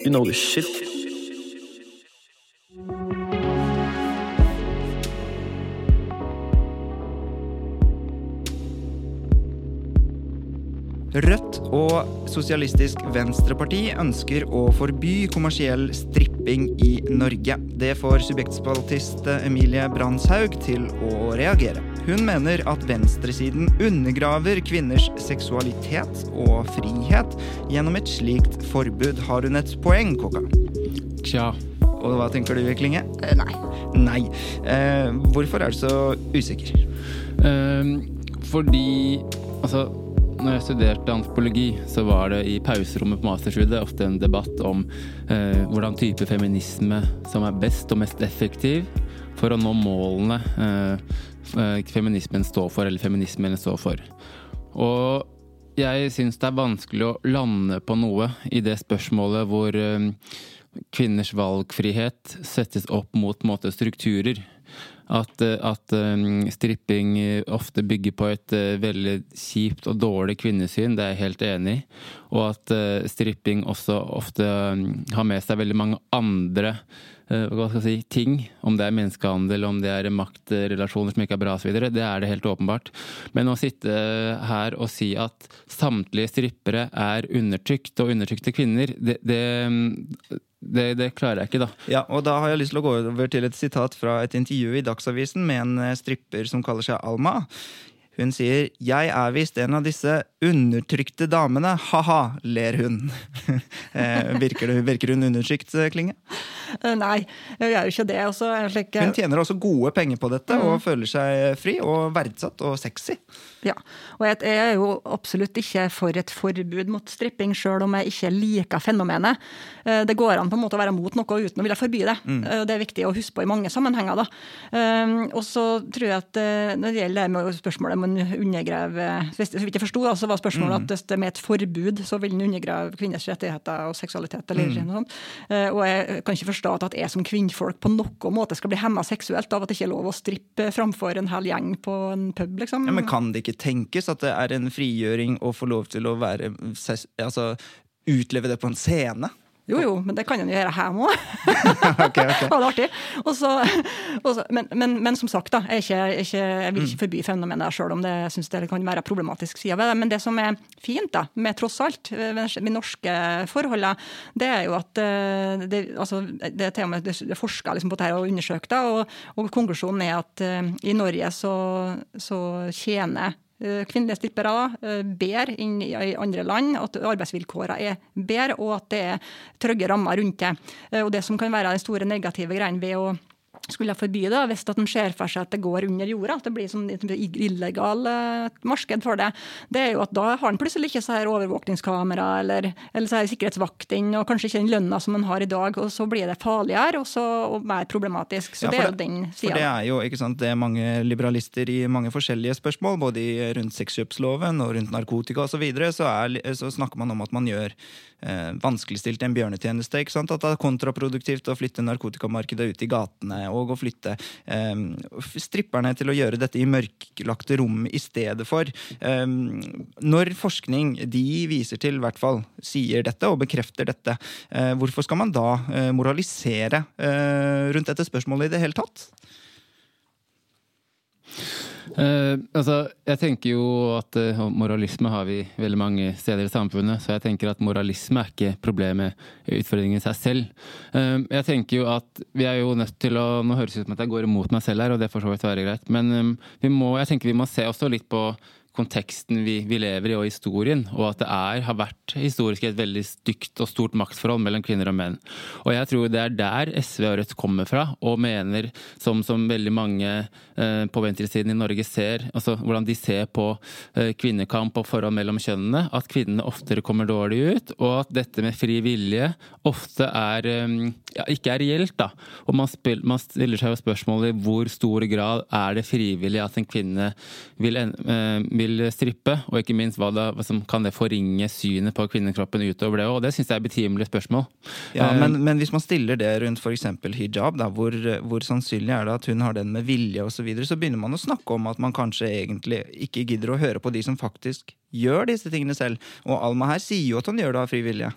You know the shit. Rødt og Sosialistisk Venstreparti ønsker å forby kommersiell stripping i Norge. Det får subjektspaltist Emilie Brandshaug til å reagere. Hun mener at venstresiden undergraver kvinners seksualitet og frihet gjennom et slikt forbud. Har hun et poeng, Kåka? Tja. Og hva tenker du, Klinge? Eh, nei. Nei. Eh, hvorfor er du så usikker? Eh, fordi Altså når jeg studerte antropologi, så var det i pauserommet på masterstudiet ofte en debatt om eh, hvordan type feminisme som er best og mest effektiv for å nå målene eh, eh feminismen står for, eller feminismen står for. Og jeg syns det er vanskelig å lande på noe i det spørsmålet hvor eh, kvinners valgfrihet settes opp mot måte, strukturer. At, eh, at stripping ofte bygger på et veldig kjipt og dårlig kvinnesyn, det er jeg helt enig i. Og at stripping også ofte har med seg veldig mange andre hva skal jeg si, ting. Om det er menneskehandel, om det er maktrelasjoner som ikke er bra osv. Det er det helt åpenbart. Men å sitte her og si at samtlige strippere er undertrykt, og undertrykte kvinner, det, det det, det, klarer jeg ikke, da. Ja, og Da har jeg lyst til å gå over til et sitat fra et intervju i Dagsavisen med en eh, stripper som kaller seg Alma. Hun sier 'Jeg er visst en av disse undertrykte damene', ha-ha, ler hun. Eh, virker, det, virker, hun undertrykt, eh, Klinge? Eh, nei, jeg gjør jo ikke det. Også, slik, hun tjener også gode penger på dette, mm. og føler seg fri og verdsatt og sexy. Ja, og jeg er jo absolutt ikke for et forbud mot stripping, sjøl om jeg ikke liker fenomenet. Det går an på en måte å være mot noe uten å ville forby det. Mm. Det er viktig å huske på i mange sammenhenger. da. Og så tror jeg at når det gjelder spørsmålet om en undergraver Hvis jeg ikke forsto, så var spørsmålet mm. at hvis det med et forbud så vil den undergrave kvinners rettigheter og seksualitet. eller mm. noe sånt. Eh, og jeg kan ikke forstå at jeg som kvinnfolk på noen måte skal bli hemma seksuelt av at det ikke er lov å strippe framfor en hel gjeng på en pub, liksom. Ja, men kan det ikke tenkes at det er en frigjøring å få lov til å være altså, utleve det på en scene? Jo, jo, men det kan han gjøre hjemme òg. okay, okay. det er artig. Også, også, men, men, men, som sagt, da, jeg, ikke, ikke, jeg vil ikke mm. forby fenomenet sjøl om det jeg synes det kan være problematisk side ved det. Men det som er fint da, med tross alt med norske forhold, det er jo at eh, det, altså, det er til og med det forska liksom på dette og undersøkt, og, og konklusjonen er at uh, i Norge så, så tjener Eh, kvinnelige strippere eh, bedre enn i andre land, at arbeidsvilkårene er bedre, og at det er trygge rammer rundt det. Eh, og Det som kan være den store negative greien ved å skulle forby det, hvis de ser for seg at det går under jorda, at det blir sånn illegal uh, marked for det, det er jo at da har han plutselig ikke så her overvåkningskamera eller, eller så her sikkerhetsvaktene, og kanskje ikke den lønna som man har i dag, og så blir det farligere og så og mer problematisk. Så ja, det er jo den sida. For det er jo ikke sant, det er mange liberalister i mange forskjellige spørsmål, både rundt sexkjøpsloven og rundt narkotika osv., så, videre, så, så snakker man om at man gjør eh, vanskeligstilt en bjørnetjeneste. ikke sant? At det er kontraproduktivt å flytte narkotikamarkedet ut i gatene og å flytte eh, stripperne til å gjøre dette i mørklagte rom i stedet for. Eh, når forskning de viser til, i hvert fall, sier dette og bekrefter dette, eh, hvorfor skal man da eh, moralisere eh, rundt dette spørsmålet i det hele tatt? Eh, altså, jeg tenker jo at uh, moralisme har vi veldig mange steder i samfunnet, så jeg tenker at moralisme er ikke problemet, utfordringen i seg selv. Uh, jeg tenker jo at vi er jo nødt til å Nå høres det ut som at jeg går imot meg selv her, og det får så vidt være greit, men um, vi må, jeg tenker vi må se også litt på konteksten vi, vi lever i og historien, og at det er, har vært historisk et veldig stygt og stort maktforhold mellom kvinner og menn. Og jeg tror det er der SV og Rødt kommer fra, og mener, som, som veldig mange eh, på venstresiden i Norge ser, altså hvordan de ser på eh, kvinnekamp og forhold mellom kjønnene, at kvinnene oftere kommer dårlig ut, og at dette med fri vilje ofte er eh, ja, ikke er reelt, da. Og man, spiller, man stiller seg jo spørsmålet i hvor stor grad er det frivillig at en kvinne vil, eh, vil strippe, og ikke minst hva, det, hva som kan det forringe synet på kvinnekroppen utover det. Og det syns jeg er betimelig spørsmål. Ja, Eh, men, men hvis man stiller det rundt f.eks. hijab, da, hvor, hvor sannsynlig er det at hun har den med vilje osv., så, videre, så begynner man å snakke om at man kanskje egentlig ikke gidder å høre på de som faktisk gjør disse tingene selv. Og Alma her sier jo at hun gjør det av fri vilje.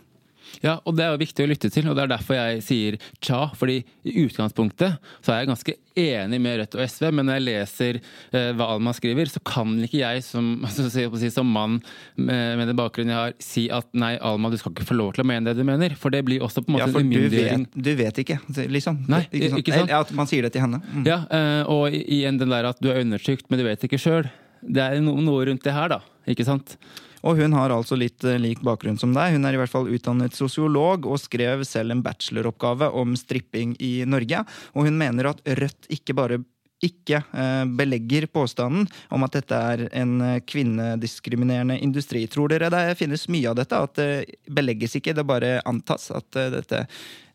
Ja, og det er jo viktig å lytte til, og det er derfor jeg sier tja. fordi i utgangspunktet så er jeg ganske enig med Rødt og SV, men når jeg leser eh, hva Alma skriver, så kan ikke jeg som, altså, si, som mann med, med den bakgrunnen jeg har, si at nei, Alma, du skal ikke få lov til å mene det du mener. For det blir også på en måte Ja, for du vet, du vet ikke, liksom. Nei, ikke sant? ikke sant? Eller At man sier det til henne. Mm. Ja, eh, og igjen den der at du er undertrykt, men du vet ikke sjøl. Det er no noe rundt det her, da. Ikke sant? Og hun har altså litt eh, lik bakgrunn som deg. Hun er i hvert fall utdannet sosiolog og skrev selv en bacheloroppgave om stripping i Norge. Og hun mener at Rødt ikke bare ikke eh, belegger påstanden om at dette er en eh, kvinnediskriminerende industri. Tror dere det finnes mye av dette? At det belegges ikke, det bare antas at dette,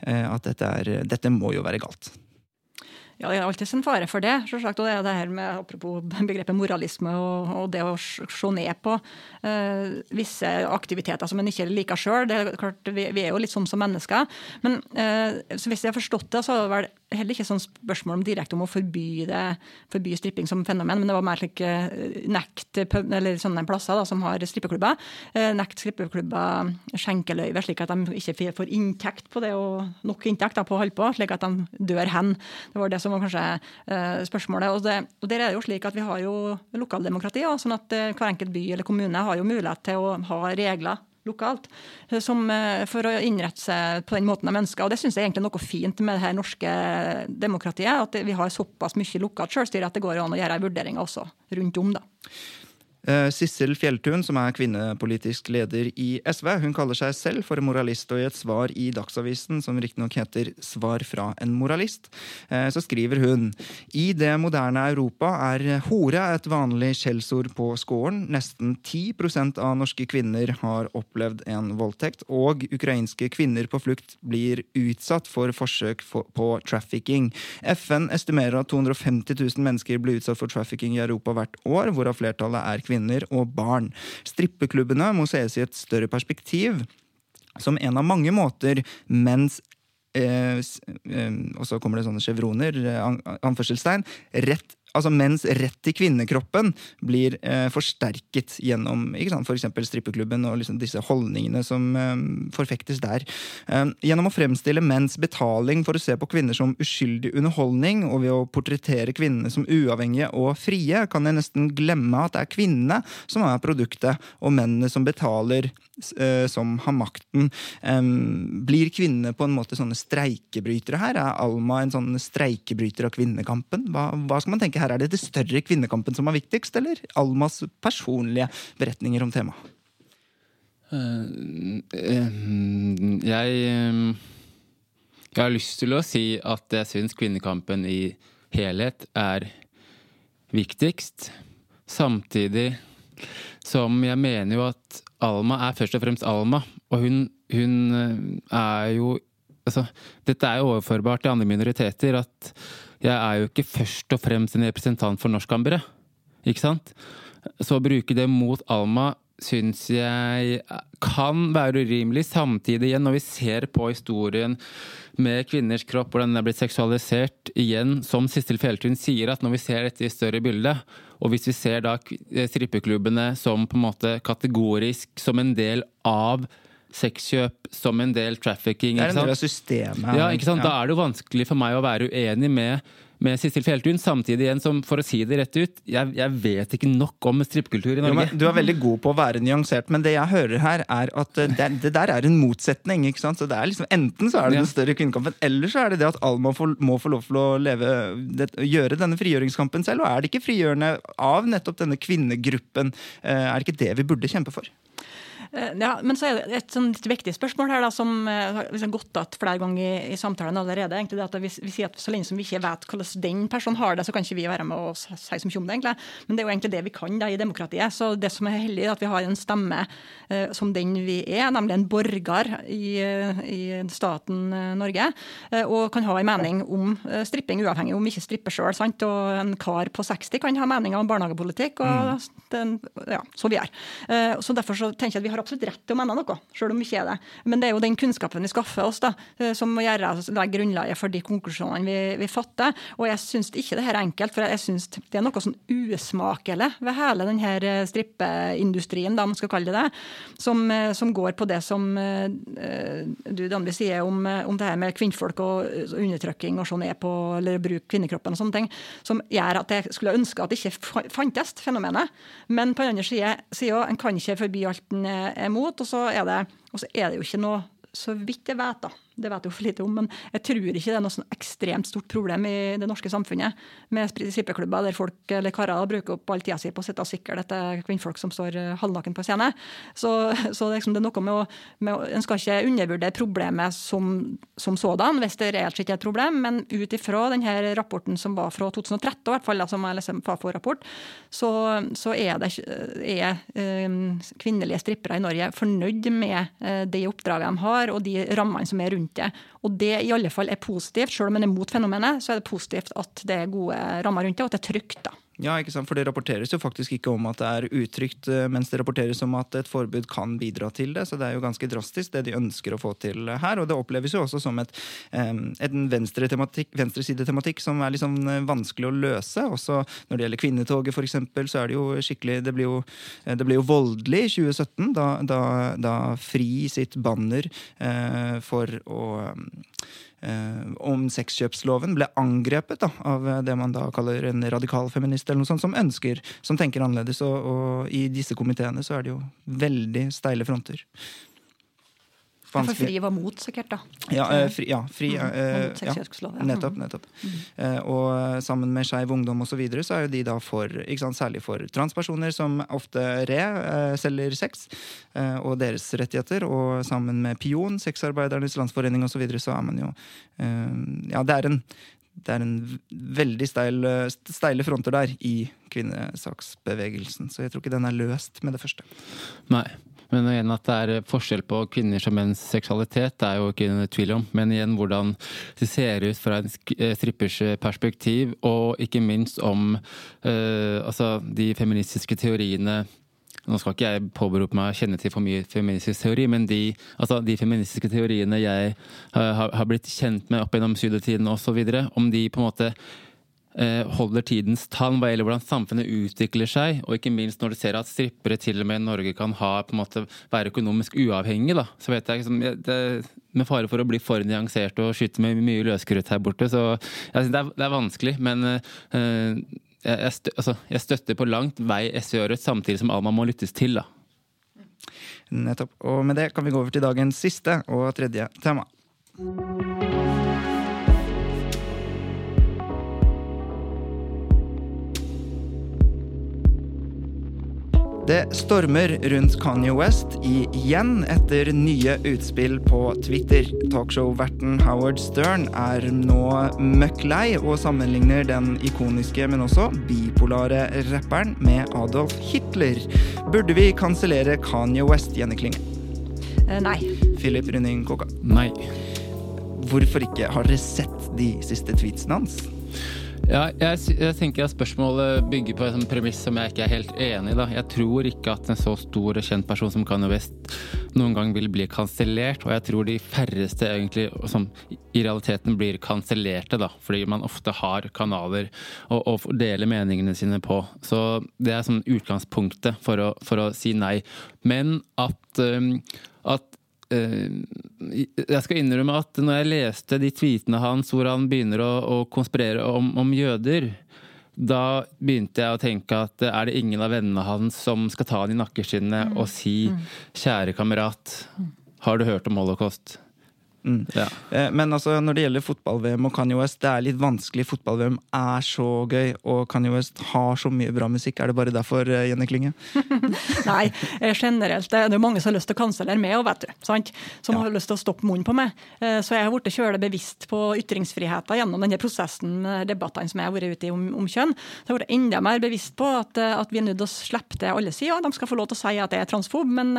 at dette, er, dette må jo være galt. Ja, det er alltid en fare for det. Og det er det her med, Apropos begrepet moralisme og, og det å se ned på uh, visse aktiviteter som en ikke liker sjøl. Vi, vi er jo litt sånn som mennesker. Men uh, hvis jeg har forstått det, så er det vel heller ikke sånn spørsmål om direkte om å forby, det, forby stripping som fenomen, men det var mer slik eh, nekt eller sånne plasser da, som har strippeklubber. Eh, nekt strippeklubber skjenkeløyve, slik at de ikke får inntekt på det, og nok inntekt da, på å holde på, slik at de dør hen. Det var det som var kanskje eh, spørsmålet. Og, det, og der er det jo slik at vi har jo lokaldemokrati, ja, sånn at hver enkelt by eller kommune har jo mulighet til å ha regler lokalt, eh, som, eh, for å innrette seg på den måten de ønsker. Og Det syns jeg egentlig er noe fint med det her norske demokratiet. At vi har såpass mye lokalt selvstyre at det går an å gjøre vurderinger også rundt om. da. Eh, Sissel Fjelltun, som er kvinnepolitisk leder i SV, hun kaller seg selv for moralist, og i et svar i Dagsavisen, som riktignok heter Svar fra en moralist, eh, så skriver hun i det moderne Europa er hore et vanlig skjellsord på skåren. Nesten 10% av norske kvinner har opplevd en voldtekt, og ukrainske kvinner på flukt blir utsatt for forsøk på trafficking. FN estimerer at 250 000 mennesker blir utsatt for trafficking i Europa hvert år, hvorav flertallet er kvinner og barn. Strippeklubbene må ses i et større perspektiv som en av mange måter mens eh, eh, Og så kommer det sånne chevroner, eh, an, anførselstegn. Rett, altså mens rett til kvinnekroppen blir eh, forsterket gjennom f.eks. strippeklubben og liksom disse holdningene som eh, forfektes der. Eh, gjennom å fremstille menns betaling for å se på kvinner som uskyldig underholdning, og ved å portrettere kvinnene som uavhengige og frie, kan jeg nesten glemme at det er kvinnene som er produktet, og mennene som betaler, som har makten. Blir kvinnene på en måte sånne streikebrytere her? Er Alma en sånn streikebryter av kvinnekampen? Hva, hva skal man tenke her? Er det det større kvinnekampen som er viktigst, eller Almas personlige beretninger om temaet? Uh, uh, jeg uh, Jeg har lyst til å si at jeg syns kvinnekampen i helhet er viktigst. Samtidig som jeg mener jo at Alma er først og fremst Alma. Og hun, hun eh, er jo Altså, dette er jo overførbart til andre minoriteter. At jeg er jo ikke først og fremst en representant for norskambere. Ikke sant? Så å bruke det mot Alma syns jeg kan være urimelig. Samtidig, igjen, når vi ser på historien med kvinners kropp, hvordan den er blitt seksualisert, igjen, som Sissel Fjelltun sier, at når vi ser dette i større bilde, og hvis vi ser da strippeklubbene som på en måte kategorisk som en del av sexkjøp, som en del trafficking Det er en del av systemet. Ja, ikke sant? Da er det jo vanskelig for meg å være uenig med, med Sissel Fjelltun. Samtidig igjen som, for å si det rett ut, jeg, jeg vet ikke nok om strippekultur i Jo, Norge. men du er veldig god på å være nyansert, men det jeg hører her, er at eh, det, det der er en motsetning. ikke sant? Så det er liksom, Enten så er det den større kvinnekampen, eller så er det det at alle må få, må få lov til å leve, det, gjøre denne frigjøringskampen selv. Og er det ikke frigjørende av nettopp denne kvinnegruppen? eh, Er det ikke det vi burde kjempe for? Eh, Ja, men så er det et sånn litt viktig spørsmål her da, som eh, har liksom gått igjen flere ganger i, i samtalen allerede. egentlig det at vi, vi sier at Så lenge som vi ikke vet hvordan den personen har det, så kan ikke vi være med og si som så mye om det. egentlig. Men det er jo egentlig det vi kan da, i demokratiet. Så det som er heldig, er at vi har en stemme eh, som den vi er, nemlig en borger i, eh, i staten eh, Norge, eh, og kan ha en mening om stripping, uavhengig om vi ikke stripper sjøl. Og en kar på 60 kan ha meninger om barnehagepolitikk, og den, ja, så vi er. Så derfor så tenker jeg at vi har absolutt rett til å mene noe, selv om vi ikke er det. Men det er jo den kunnskapen vi skaffer oss, da, eh, som må gjøre, altså, legge grunnlaget for de konklusjonene vi, vi fatter. Og jeg syns ikke det her er enkelt, for jeg syns det er noe sånn usmakelig ved hele denne eh, strippeindustrien, da, om man skal kalle det det, som, eh, som går på det som du Danby sier om, om det her med kvinnfolk og undertrykking og sånn er på, eller bruke kvinnekroppen og sånne ting, som gjør at jeg skulle ønske at det ikke fantes, fenomenet. Men på den andre side, sida, en kan ikke forby alt en er mot. og så er det, og så er det jo ikke noe så vidt jeg vet, da, det vet jeg jo for lite om, men jeg tror ikke det er noe sånn ekstremt stort problem i det norske samfunnet med strippeklubber der folk eller karer bruker opp all tida si på å sitte og sikre etter kvinnfolk som står eh, halvnaken på scenen. Så, så liksom det er noe med å, med å En skal ikke undervurdere problemet som, som sådan, hvis det reelt sett er et problem, men ut ifra denne rapporten som var fra 2013, i hvert fall, som er liksom Fafo-rapport, så, så er, det, er um, kvinnelige strippere i Norge fornøyd med eh, de oppdragene de har, og de rammene som er rundt det. Og det i alle fall er positivt. Selv om en er mot fenomenet, så er det positivt at det er gode rammer rundt det, og at det er trygt. da. Ja, ikke sant? For det rapporteres jo faktisk ikke om at det er utrygt, eh, mens det rapporteres om at et forbud kan bidra til det. Så det er jo ganske drastisk, det de ønsker å få til her. Og det oppleves jo også som et, en venstresidetematikk venstresidetematikk som er liksom vanskelig å løse. Også når det gjelder kvinnetoget, eksempel, så er det jo skikkelig Det blir jo, eh, det blir jo voldelig i 2017, da, da, da FRI sitt banner for å om sexkjøpsloven ble angrepet da, av det man da kaller en radikal feminist, eller noe sånt, som ønsker, som tenker annerledes. Og, og i disse komiteene så er det jo veldig steile fronter. For Fri var mot, sikkert. da. Ja, eh, fri, ja, fri mm. eh, ja, Nettopp. nettopp. nettopp. Eh, og sammen med Skeiv Ungdom og så videre, så er jo de da for, ikke sant, særlig for transpersoner som ofte re eh, selger sex, eh, og deres rettigheter. Og sammen med Pion, Sexarbeidernes Landsforening og så videre, så er man jo eh, Ja, det er en det er en veldig steil, steile fronter der i kvinnesaksbevegelsen. Så jeg tror ikke den er løst med det første. Nei. Men igjen at det er forskjell på kvinners og menns seksualitet, det er jo ikke noe tvil om. Men igjen hvordan det ser ut fra en eh, strippers perspektiv, og ikke minst om eh, altså de feministiske teoriene nå skal ikke jeg påberope meg å kjenne til for mye feministisk teori, men de, altså de feministiske teoriene jeg eh, har, har blitt kjent med opp gjennom studietiden osv., om de på en måte eh, holder tidens tann hva gjelder hvordan samfunnet utvikler seg, og ikke minst når du ser at strippere til og med i Norge kan ha, på en måte, være økonomisk uavhengige, så vet jeg liksom, det, med fare for å bli for nyansert og skyte med mye løskrutt her borte, så jeg synes det, er, det er vanskelig, men uh, jeg, jeg, stø, altså, jeg støtter på langt vei SV og Rødt, samtidig som Alma må lyttes til, da. Nettopp. Og med det kan vi gå over til dagens siste og tredje tema. Det stormer rundt Kanye West igjen etter nye utspill på Twitter. Talkshow-verten Howard Stern er nå møkk lei og sammenligner den ikoniske, men også bipolare rapperen med Adolf Hitler. Burde vi kansellere Kanye West, Jenny Klinge? Eh, Nei. Philip Rynning Kåka. Nei. Hvorfor ikke? Har dere sett de siste tweetsene hans? Ja, jeg, jeg tenker at spørsmålet bygger på et premiss som jeg ikke er helt enig i. da. Jeg tror ikke at en så stor og kjent person som Kanye West noen gang vil bli kansellert, og jeg tror de færreste egentlig som i realiteten blir kansellerte, da, fordi man ofte har kanaler å, å dele meningene sine på. Så det er sånn utgangspunktet for å, for å si nei. Men at, um, at Jeg skal innrømme at når jeg leste de tweetene hans hvor han begynner å, å konspirere om, om jøder, da begynte jeg å tenke at er det ingen av vennene hans som skal ta han i nakkeskinnet og si 'kjære kamerat, har du hørt om holocaust'? Mm. Ja. Eh, Men altså, når det gjelder fotball-VM og Kanye West, det er litt vanskelig. Fotball-VM er så gøy, og Kanye West har så mye bra musikk. Er det bare derfor, eh, Jenny Klinge? Nei, eh, generelt. Det det er mange som har lyst til å kansellere meg òg, vet du. Sant? Som har lyst til å stoppe munnen på meg. Så jeg har blitt kjølig bevisst på ytringsfriheten gjennom denne prosessen, debattene som jeg har vært ute i om, om kjønn. Så jeg har blitt enda mer bevisst på at, at vi er nødt til å slippe til alle sider. De skal få lov til å si at jeg er transfob, men,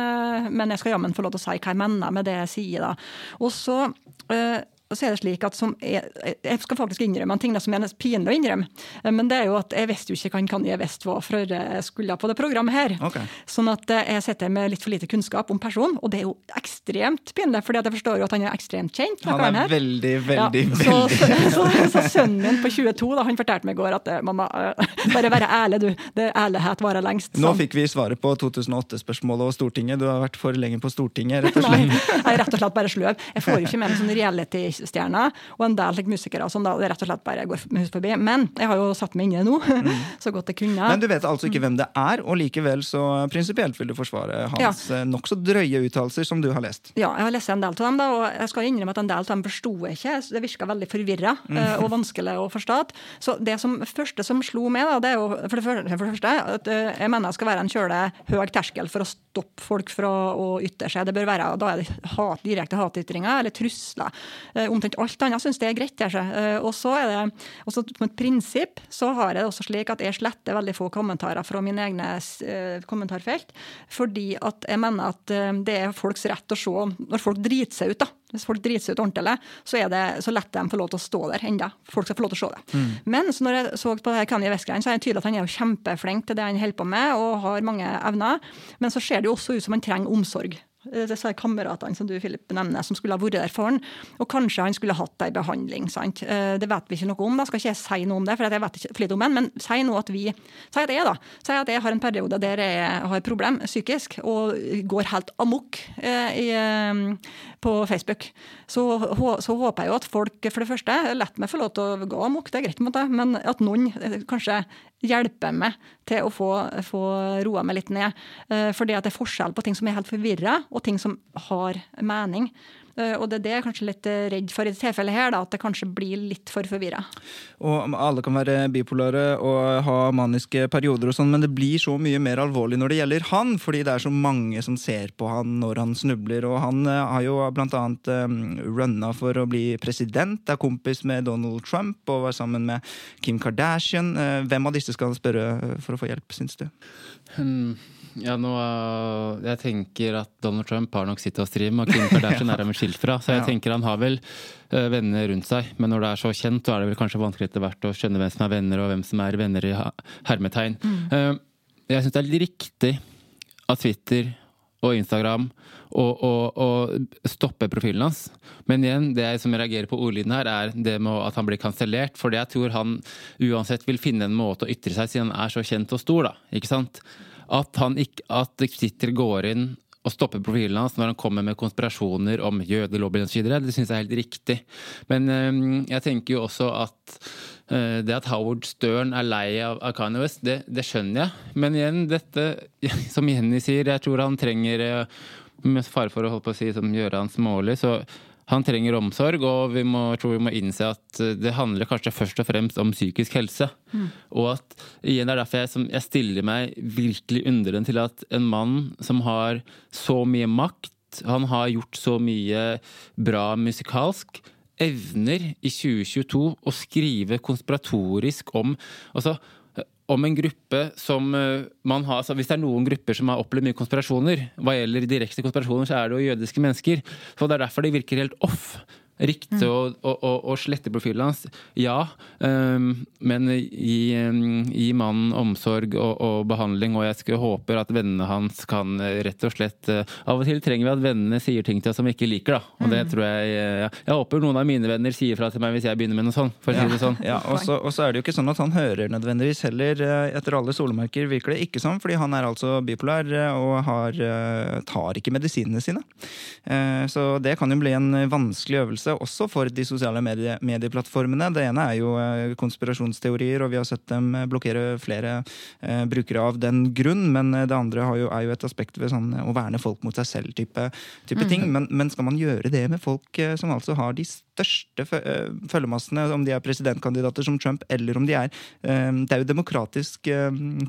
men jeg skal jammen få lov til å si hva jeg mener med det jeg sier. da. Og så eh, så er det slik at som jeg, jeg skal faktisk innrømme en ting som er pinlig å innrømme. Eh, Men det er jo at jeg visste jo ikke hva jeg Kanye West var før jeg skulle på det programmet her. Okay. Sånn at eh, jeg sitter med litt for lite kunnskap om personen, og det er jo ekstremt pinlig, fordi jeg forstår jo at han er ekstremt kjent. Han er her. veldig, veldig, Ja, veldig så, så, så, sønnen min på 22 da, han fortalte meg i går at eh, mamma, bare være ærlig, du. Det ærlighet varer lengst. Nå Sånn. fikk vi svaret på 2008-spørsmålet og Stortinget. Du har vært for lenge på Stortinget, rett og Nei, slett. jeg er rett og slett bare sløv. Jeg får jo ikke med meg sånne reality-stjerner og en del like, musikere og sånn, da rett og slett bare går med hus forbi. Men jeg har jo satt meg inn i det nå, så godt jeg kunne. Men du vet altså ikke hvem det er, og likevel så prinsipielt vil du forsvare hans ja. nokså drøye uttalelser som du har lest. Ja, jeg har lest en del av dem, da, og jeg skal innrømme at en del av dem forsto jeg ikke. Det virka veldig forvirra eh, og vanskelig å forstå. Så det som, første som slo meg, da, det er jo for det første, for det første at eh, jeg mener det skal være en kjøle høy terskel for å stoppe folk fra å ytre seg. Det bør være, Da er det hat, direkte hatytringer eller trusler. Omtrent alt annet syns det er greit. Eh, og så er det også som et prinsipp så har jeg det også slik at jeg sletter veldig få kommentarer fra mine egne eh, kommentarfelt, fordi at jeg mener at eh, det er folks rett å se når folk driter seg ut. da. Hvis folk driter seg ut ordentlig, så, er det, så lett de får lov til å stå der enda. Folk skal få lov til å se det. Men så når jeg så på det her Kanye West-greien, så er det tydelig at han er jo kjempeflink til det han holder på med, og har mange evner. Men så ser det jo også ut som han trenger omsorg. Eh, Disse kameratene som du Philip, nevner, som skulle ha vært der for han. Og kanskje han skulle hatt ei behandling. sant? Eh, Det vet vi ikke noe om. da skal ikke jeg si noe om det, for jeg vet ikke for lite om den, men si nå at vi, si at jeg da, si at jeg har en periode der jeg har et problem psykisk, og går helt amok eh, i, eh, på Facebook. Så, så håper jeg jo at folk for det første lar meg få lov til å gå amok, det er greit, måte, men at noen eh, kanskje hjelper meg til å få, få roa meg litt ned. for Fordi at det er forskjell på ting som er helt forvirra, og ting som har mening. Eh, Og det er det jeg er kanskje litt eh, redd for i dette tilfellet her, da, at det kanskje blir litt for forvirra. Og alle kan være bipolare og ha maniske perioder og sånn, men det blir så mye mer alvorlig når det gjelder han, fordi det er så mange som ser på han når han snubler. Og han eh, har jo blant annet runna for å bli president, er kompis med Donald Trump og var sammen med Kim Kardashian. Hvem av disse skal han spørre for å få hjelp, syns du? Hmm, Ja, nå, jeg tenker at Donald Trump har nok sitt å stri med, og Kim Kardashian er han skilt fra. Så jeg Ja. tenker han har vel uh, venner rundt seg. Men når det er så kjent, så er det vel kanskje vanskelig etter hvert å skjønne hvem som er venner, og hvem som er venner i hermetegn. Uh, jeg syns det er litt riktig av Twitter og Instagram å stoppe profilen hans. Men igjen, det jeg som reagerer på ordlyden her, er det med at han blir kansellert. For jeg tror han uansett vil finne en måte å ytre seg siden han er så kjent og stor. da, ikke sant? At, han ikke, at Twitter går inn og stopper profilen hans når han kommer med konspirasjoner om jødelobbyen osv., det syns jeg er helt riktig. Men øhm, jeg tenker jo også at øh, det at Howard Stern er lei av, Kanye West, det, det skjønner jeg. Men igjen, dette, som Jenny sier, jeg tror han trenger øh, med fare for å holde på å si, som hans smålig, så han trenger omsorg, og vi må, tror vi må innse at eh, det handler kanskje først og fremst om psykisk helse. Og at igjen det er derfor jeg, som, jeg stiller meg virkelig undrende til at en mann som har så mye makt, han har gjort så mye bra musikalsk, evner i 2022 å skrive konspiratorisk om altså, om en gruppe som eh, man har altså Hvis det er noen grupper som har opplevd mye konspirasjoner, hva gjelder direkte konspirasjoner, så er det jo jødiske mennesker. Så Det er derfor de virker helt off. Riktig å, å, å, å slette profilen hans, ja. Um, men gi, um, gi mannen omsorg og, og, behandling, og jeg skulle håper at vennene hans kan uh, rett og slett uh, Av og til trenger vi at vennene sier ting til oss som vi ikke liker, da. Og det tror jeg uh, Jeg håper noen av mine venner sier fra til meg hvis jeg begynner med noe sånt, for å si det sånn. Ja, og så og så er det jo ikke sånn at han hører nødvendigvis heller, eh, etter alle solemerker, virker det ikke sånn, fordi han er altså bipolar eh, og har, eh, tar ikke medisinene sine. Eh, Så det kan jo bli en vanskelig øvelse også for de sosiale medie, medieplattformene. Det ene er jo eh, konspirasjonsteorier, og vi har sett dem eh, blokkere flere eh, brukere av den grunn, men eh, det andre har jo, er jo et aspekt ved sånn å verne folk mot seg selv-type type ting. Men, men skal man gjøre det med folk eh, som altså har de største fø- følgemassene, om de er presidentkandidater som Trump, eller om de er eh, Det er jo demokratisk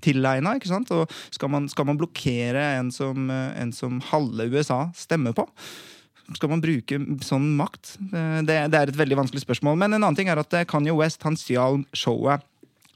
tilegna, ikke sant? Og skal man, skal man blokkere en som, en som halve USA stemmer på? Skal man bruke sånn makt? Eh, Det, det er et veldig vanskelig spørsmål. Men en annen ting er at eh, Kanye West han stjal showet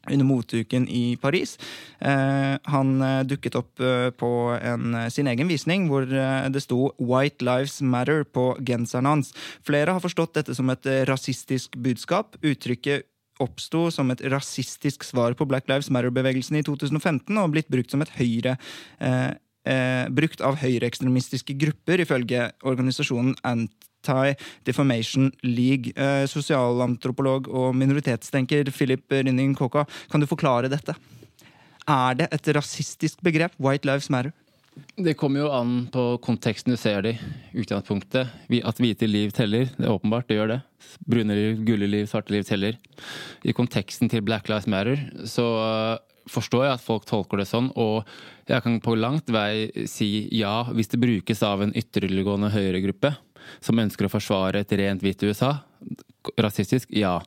under moteuken i Paris. Eh, han dukket opp på en, sin egen visning hvor det sto 'White Lives Matter' på genseren hans. Flere har forstått dette som et rasistisk budskap. Uttrykket oppsto som et rasistisk svar på Black Lives Matter-bevegelsen i 2015 og blitt brukt som et høyre eh, eh, brukt av høyreekstremistiske grupper, ifølge organisasjonen Anti-Defamation League. Eh, sosialantropolog og minoritetstenker Philip Rynning Kåka, kan du forklare dette? Er det et rasistisk begrep? White Lives Matter? Det kommer jo an på konteksten du ser det i. Utgangspunktet. At hvite liv teller. Det er åpenbart, det gjør det. Brune liv, gule liv, svarte liv teller. I konteksten til Black Lives Matter så forstår jeg at folk tolker det sånn, og jeg kan på langt vei si ja hvis det brukes av en ytterliggående høyregruppe som ønsker å forsvare et rent hvitt USA. Rasistisk? Ja.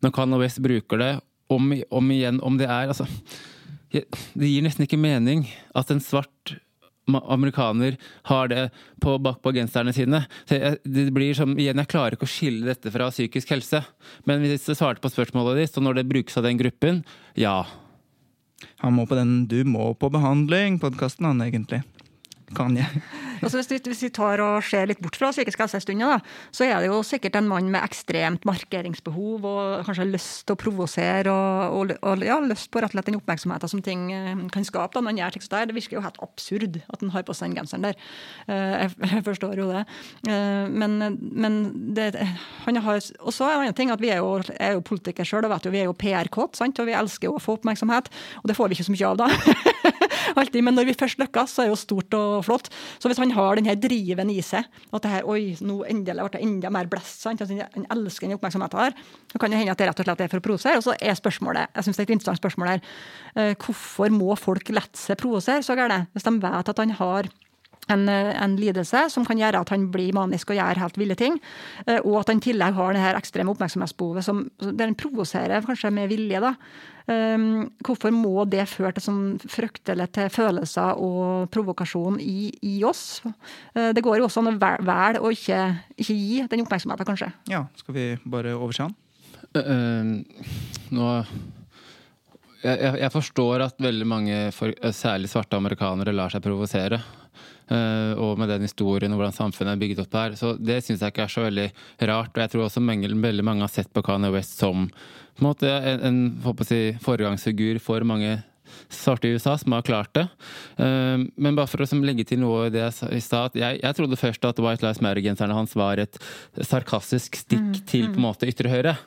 Når Kanye West bruker det om, om igjen, om det er altså Det gir nesten ikke mening at en svart amerikaner har det på, bak på genserne sine. Jeg, det blir som, igjen, Jeg klarer ikke å skille dette fra psykisk helse. Men hvis jeg svarte på spørsmålet ditt, så når det brukes av den gruppen, ja. Han må på den 'Du må på behandling'-podkasten, han egentlig. Kan jeg? Altså hvis, vi, hvis vi tar og ser litt bort fra psykisk helse en stund, da, så er det jo sikkert en mann med ekstremt markeringsbehov og kanskje lyst til å provosere og, og, og ja, lyst på rett og slett den oppmerksomheten som ting eh, kan skape. da, når han gjør sånn der. Det virker jo helt absurd at han har på seg den genseren der. Eh, Jeg, jeg forstår jo det. Eh, Men, men det, han har Og så er det en annen ting at vi er jo, er jo politikere sjøl og vet jo, vi er jo PR-kåte, og vi elsker jo å få oppmerksomhet. Og det får vi ikke så mye av, da. Alltid, men når vi først lykkes, så er det jo stort og flott. Så hvis han har den her driven i seg, at det her, oi, nå endelig ble det enda mer blest, sant? Altså, han elsker den oppmerksomheten her, så kan det hende at det rett og slett er for å provosere. Og så er spørsmålet, jeg synes det er et interessant spørsmål her, eh, hvorfor må folk lette seg provosere så gærent, hvis de vet at han har en, eh, en lidelse som kan gjøre at han blir manisk og gjør helt ville ting, eh, og at han i tillegg har det her ekstreme oppmerksomhetsbehovet som, der han provoserer kanskje med vilje. da. Um, hvorfor må det føre til sånn fryktelig til følelser og provokasjon i, i oss? Eh, det går jo også an å vel- velge å ikke, ikke gi den oppmerksomheten, kanskje. Ja, skal vi bare overse han? Uh, nå jeg, jeg, jeg forstår at veldig mange, for, særlig svarte amerikanere, lar seg provosere. Øh, og med den historien og hvordan samfunnet er bygget opp her. Så det syns jeg ikke er så veldig rart. Og jeg tror også mange, veldig mange har sett på Kanye West som på en, måte, en, en si, foregangsfigur for mange svarte i USA som har klart det. Uh, men bare for å legge til noe i det jeg sa at Jeg, jeg trodde først at White Lives Matter-genserne hans var et sarkastisk stikk til på en måte ytre høyre.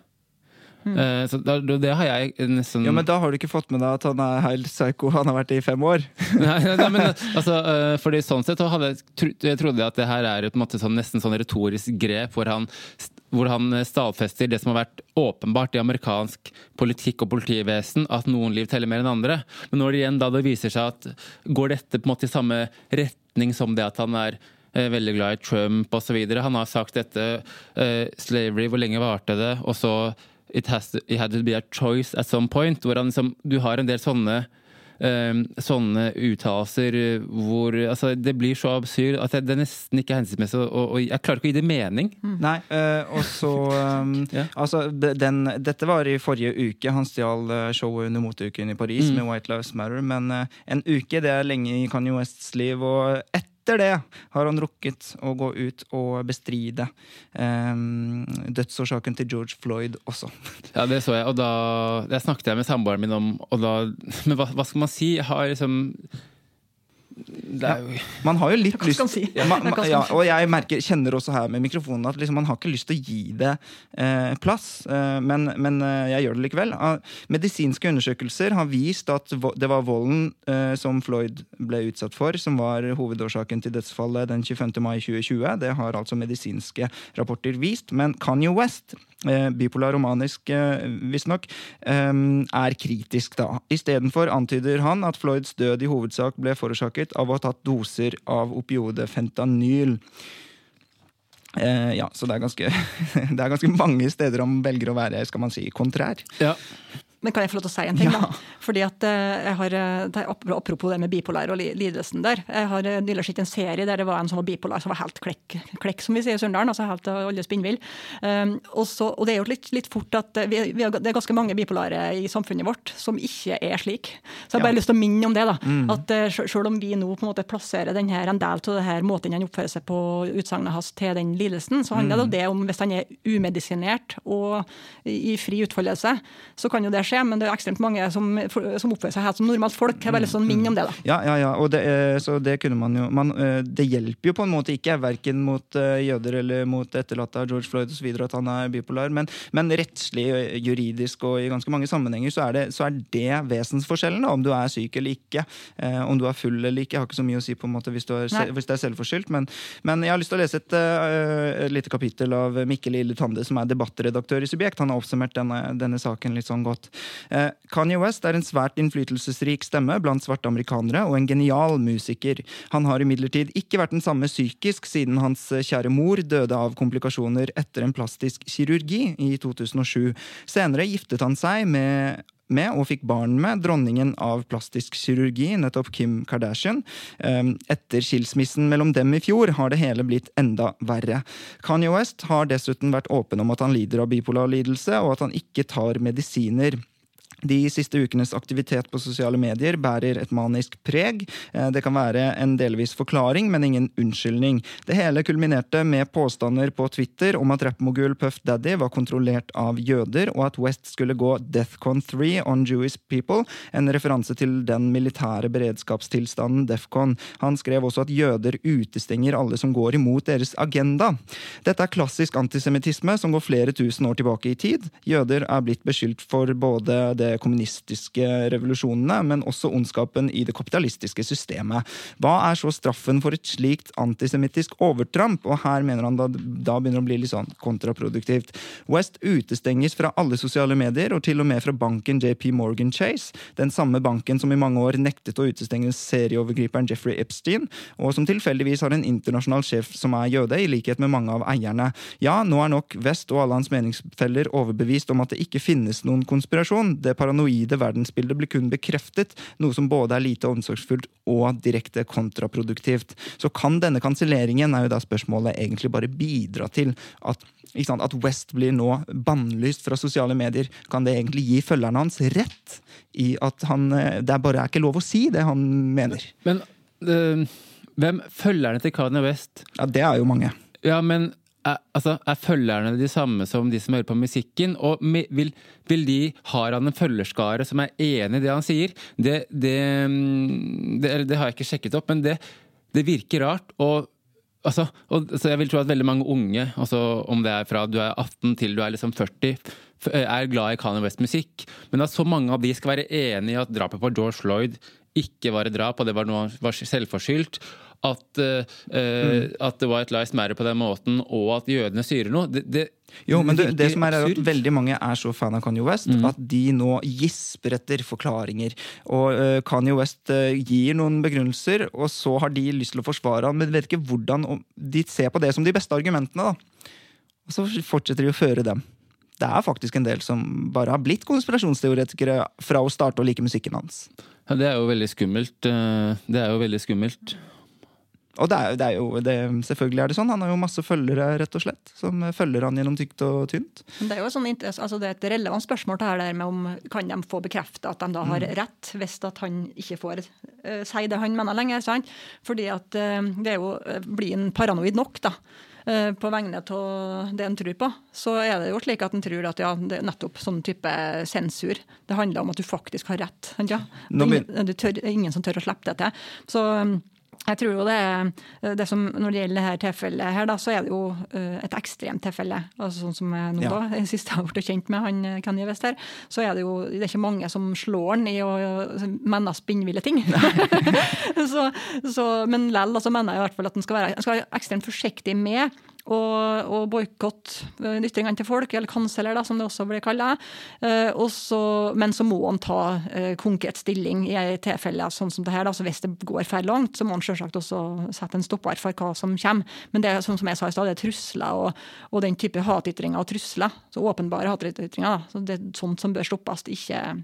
Uh, så da, det har jeg nesten Ja, Men da har du ikke fått med deg at han er helt psycho. Han har vært det i fem år. nei, nei, nei, men altså, øh, fordi sånn sett så hadde jeg, tro, jeg trodde at det her er et måte sånn, nesten sånn retorisk grep hvor han, hvor han stadfester det som har vært åpenbart i amerikansk politikk og politivesen, at noen liv teller mer enn andre. Men når det igjen da det viser seg at går dette på en måte i samme retning som det at han er eh, veldig glad i Trump osv. Han har sagt dette uh, Slavery, hvor lenge varte det? Og så it, has to, it had to be a choice at some point. Hvor han liksom, du har en del sånne um, sånne uttalelser eh, hvor altså, Det blir så absurd at det, det nesten ikke er hensiktsmessig. Og, og jeg klarer ikke å gi det mening. Nei, uh, og så um, Ja. Altså, den, dette var i forrige uke. Han stjal eh, showet under moteuken i Paris Mm. med White Lives Matter. Men uh, en uke det er lenge i Kanye Wests liv. Og etter etter det har han rukket å gå ut og bestride um, dødsårsaken til George Floyd også. Ja, det så jeg, og da det snakket jeg med samboeren min om, og da Men hva, hva skal man si? Jeg har liksom jo Man har jo litt lyst si? ja, man, man ja. Og jeg merker, kjenner også her med mikrofonen at liksom, man har ikke lyst til å gi det eh, plass, eh, men, men eh, jeg gjør det likevel. Ah, medisinske undersøkelser har vist at det var volden eh, som Floyd ble utsatt for, som var hovedårsaken til dødsfallet den 25. mai 2020. Det har altså medisinske rapporter vist. Men Kanye West eh, bipolar romanisk, eh, visstnok, er kritisk, da. Istedenfor antyder han at Floyds død i hovedsak ble forårsaket av å ha tatt doser av opioidet fentanyl. Eh, ja, så det er, ganske, det er ganske mange steder han velger å være skal man si, kontrær. Ja. Men kan jeg få lov til å si en ting? Ja. da? Fordi at eh, jeg har, eh, det Apropos det med bipolar og lidelsen der. Jeg har eh, nylig sett en serie der det var en som var bipolar, som var helt klekk, klekk som vi sier i Sunndalen. altså helt olje alle spinnvill. Um, og, og det er jo litt, litt fort at vi, vi har, det er ganske mange bipolare i samfunnet vårt som ikke er slik. Så jeg har bare Ja. lyst til å minne om det. da, at eh, Selv om vi nå på en måte plasserer den her, en del av det her måten han oppfører seg på utsagnet hans til den lidelsen, så handler det om det om hvis han er umedisinert og i i fri utfoldelse, så kan jo det skje. Men det er ekstremt mange som, som oppfører seg helt som normalt folk. Jeg har bare lyst til å minne om det. da. Ja, ja, ja, og det, eh, så det kunne man jo man, eh, Det hjelper jo på en måte ikke, verken mot eh, jøder eller mot etterlatte av George Floyd osv. at han er bipolar, men, men rettslig, juridisk og i ganske mange sammenhenger så er det, så er det vesensforskjellen, da, om du er syk eller ikke. Om du er full eller ikke, jeg har ikke så mye å si på en måte hvis, er, hvis det er selvforskyldt. Men, men jeg har lyst til å lese et, et lite kapittel av Mikkel Ille Tande, som er debattredaktør i Subjekt. Han har oppsummert denne, denne saken litt sånn godt. Eh, Kanye West er en svært innflytelsesrik stemme blant svarte amerikanere og en genial musiker. Han har imidlertid ikke vært den samme psykisk siden hans eh, kjære mor døde av komplikasjoner etter en plastisk kirurgi i 2007. Senere giftet han seg med med og fikk barn med dronningen av plastisk kirurgi, nettopp Kim Kardashian. Um, Etter skilsmissen mellom dem i fjor har det hele blitt enda verre. Kanye West har dessuten vært åpen om at han lider av bipolar lidelse, og at han ikke tar medisiner. De siste ukenes aktivitet på sosiale medier bærer et manisk preg. Eh, Det kan være en delvis forklaring, men ingen unnskyldning. Det hele kulminerte med påstander på Twitter om at rappmogul Puff Daddy var kontrollert av jøder, og at West skulle gå Deathcon 3 on Jewish people, en referanse til den militære beredskapstilstanden Defcon. Han skrev også at jøder utestenger alle som går imot deres agenda. Dette er klassisk antisemittisme som går flere tusen år tilbake i tid. Jøder er blitt beskyldt for både det kommunistiske revolusjonene, men også ondskapen i det kapitalistiske systemet. Hva er så straffen for et slikt antisemittisk overtramp? Og her mener han da, da begynner å bli litt sånn kontraproduktivt. West utestenges fra alle sosiale medier, og til og med fra banken JP Morgan Chase, den samme banken som i mange år nektet å utestenge serieovergriperen Jeffrey Epstein, og som tilfeldigvis har en internasjonal sjef som er jøde, i likhet med mange av eierne. Ja, nå er nok West og alle hans meningsfeller overbevist om at det ikke finnes noen konspirasjon. Det paranoide verdensbildet blir kun bekreftet, noe som både er lite omsorgsfullt og direkte kontraproduktivt. Så kan denne kanselleringen, er jo da spørsmålet, egentlig bare bidra til at sant, At West blir nå bannlyst fra sosiale medier. Kan det egentlig gi følgerne hans rett i at han, eh, det er bare er ikke lov å si det han mener? Men øh, hvem følgerne til Kanye West Ja, Det er jo mange. Ja, men er, altså, er følgerne de samme som de som hører på musikken? Og vil, vil de, har han en følgerskare som er enig i det han sier? Det, det, mm, det, det har jeg ikke sjekket opp, men det, virker rart. Og, altså, og, jeg vil tro at veldig mange unge, altså, om det er fra du er 18 til du er liksom 40, er glad i Kanye West-musikk. Men at så mange av de skal være enig i at drapet på George Floyd ikke var et drap, og det var noe var selvforskyldt. At, uh, mm. at White Lies Matter på den måten, og at jødene styrer noe. Det, det, Jo, men det, det som er, er at veldig mange er så fan av Kanye West at de nå gisper etter forklaringer. Og uh, Kanye West uh, gir noen begrunnelser, og så har de lyst til å forsvare han, men vet ikke hvordan De ser på det som de beste argumentene, da. Og så fortsetter de å føre dem. Det er faktisk en del som bare har blitt konspirasjonsteoretikere fra å starte å like musikken hans. Ja, det er jo veldig skummelt. Det er jo veldig skummelt. Og det er, det er jo, det, selvfølgelig er det sånn. Han har jo masse følgere, rett og slett, som følger han gjennom tykt og tynt. Det er jo sånn, altså det er et relevant spørsmål det her der med om kan de få bekrefta at de da har rett, hvis at han ikke får uh, si det han mener lenger. sant? Fordi at uh, det er jo eh, blir en paranoid nok, da. På vegne av det en tror på, så er det jo slik at en tror at ja, det er nettopp sånn type sensur. Det handler om at du faktisk har rett. Ja? Det er ingen, tør, ingen som tør å slippe det til. Så um, jeg tror jo det, er- det som, Når det gjelder dette tilfellet, her da, så er det jo eh, et ekstremt tilfelle. altså Sånn som jeg nå Ja. da, det siste jeg har blitt kjent med han Kenny Kanye West her, så er det jo det er ikke mange som slår han i å mene spinnville ting. så, så, men lell så mener jeg i hvert fall at han skal være, han skal være ekstremt forsiktig med å, og boikotte ytringene til folk, eller kansler, da, som det også blir kalla. Eh, og så- men så må han ta eh, konkret stilling i et tilfelle sånn som det her. Da. Så hvis det går for langt, så må han selvsagt også sette en stopper for hva som kommer. Men det er sånn som jeg sa i stad, det er trusler og, og den type hatytringer og trusler. Så åpenbare hatytringer. Så det er sånt som bør stoppes, ikke,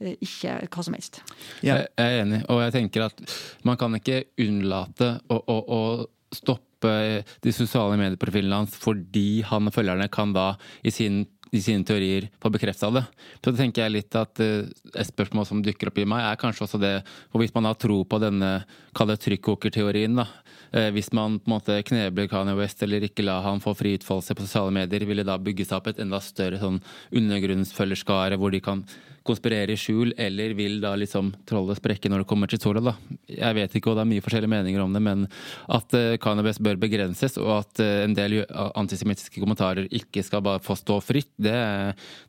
eh, ikke hva som helst. Ja. Jeg er enig, og jeg tenker at man kan ikke unnlate å, å, å stoppe de sosiale medieprofilene hans fordi han og følgerne kan da i, sin, i sine teorier få bekrefta det. Så det tenker jeg litt at eh, et spørsmål som dukker opp i meg, er kanskje også det hvorvidt man har tro på denne trykkokerteorien. da. Eh, Hvis man på en måte knebler Kanye West eller ikke la han få fri utfoldelse på sosiale medier, vil det da bygge seg opp et enda større sånn undergrunnsfølgerskare hvor de kan konspirere i skjul, eller vil da liksom trollet sprekke når det kommer til sola, da. Jeg vet ikke, og det er mye forskjellige meninger om det, men at cannabis West bør begrenses, og at eh, en del antisemittiske kommentarer ikke skal bare få stå fritt, det,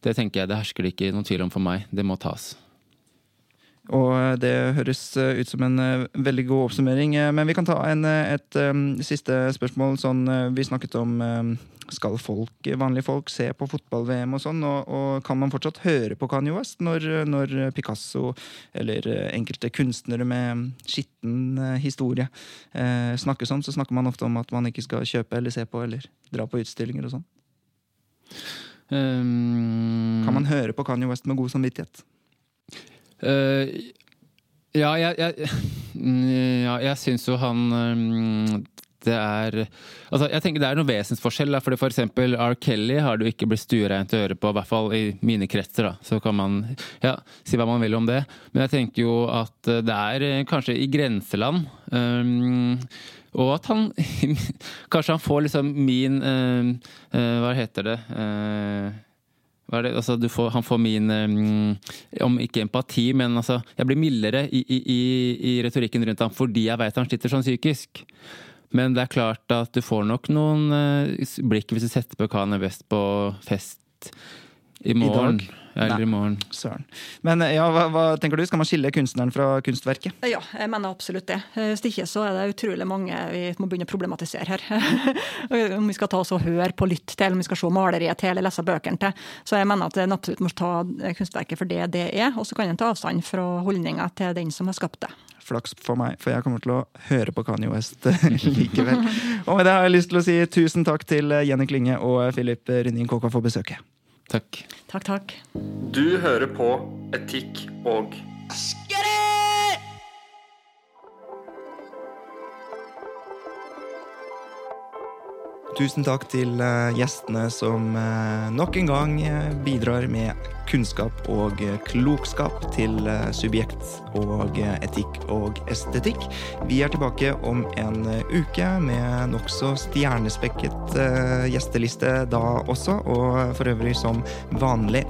det tenker jeg det hersker det ikke noen tvil om for meg. Det må tas. Og det høres eh, ut som en eh, veldig god oppsummering. Eh, Men vi kan ta en, et um, siste spørsmål. Sånn, vi snakket om skal folk, vanlige folk se på fotball-VM og sånn, og, og kan man fortsatt høre på Kanye West når, når Picasso eller enkelte kunstnere med skitten historie eh, snakker sånn, så snakker man ofte om at man ikke skal kjøpe eller se på eller dra på utstillinger og sånn. Um, Kan man høre på Kanye West med god samvittighet? Eh, ja, jeg, jeg, ja, jeg syns jo han mm, det er Altså, jeg tenker det er noe vesensforskjell. Fordi for eksempel R. Kelly har jo ikke blitt stuereint å høre på, i hvert fall i mine kretser. da, Så kan man ja, si hva man vil om det. Men jeg tenker jo at eh, det er eh, kanskje i grenseland. Um, og at han Kanskje han får liksom min uh, uh, Hva heter det? Er det? Altså, du får, han får min um, Om ikke empati, men altså Jeg blir mildere i, i, i, i retorikken rundt ham fordi jeg vet han sliter sånn psykisk. Men det er klart at du får nok noen uh, blikk hvis du setter på Kanye West på fest i morgen. dag? Eller i morgen. Søren. Men eh, ja, hva, hva tenker du? Skal man skille kunstneren fra kunstverket? Ja, jeg mener absolutt det. Eh, Hvis ikke så er det utrolig mange vi må begynne å problematisere her. Om vi skal ta oss og høre på lytt til, om vi skal se maleriet til eller lese bøkene til. Så jeg mener at en absolutt må ta kunstverket for det det er, og så kan en ta avstand fra holdninga til den som har skapt det. Flaks for meg, for jeg kommer til å høre på Kanye West likevel. Og med det har jeg lyst til å si tusen takk til Jenny Klinge og Philip Rynning Kåka for besøket. Takk. Takk, takk. Du hører på Etikk og Tusen takk til eh, gjestene som eh, nok en gang eh, bidrar med kunnskap og eh, klokskap til eh, subjekt og eh, etikk og estetikk. Vi er tilbake om en uke med nokså stjernespekket gjesteliste da også, og for øvrig som vanlig.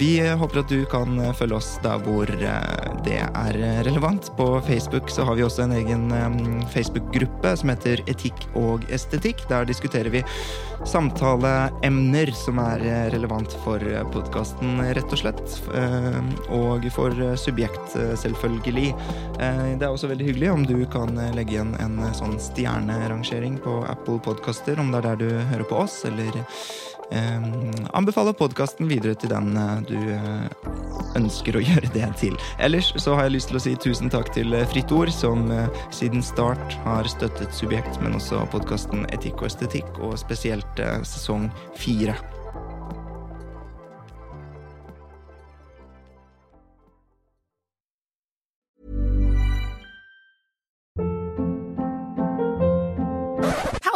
Vi håper at du kan følge oss der hvor det er relevant. På Facebook så har vi også en egen Facebook-gruppe som heter Etikk og estetikk. Der diskuterer vi samtaleemner som er relevant for podkasten, rett og slett. Eh, Og for eh, subjekt, eh, selvfølgelig. Det er også veldig hyggelig om du kan legge igjen en sånn stjernerangering på Apple Podkaster, om det er der du hører på oss, eller anbefaler anbefale podkasten videre til den du ønsker å gjøre det til. Ellers så har jeg lyst til å si tusen takk til Fritt Ord, som siden start har støttet Subjekt, men også podkasten Etikk og estetikk, og spesielt sesong fire.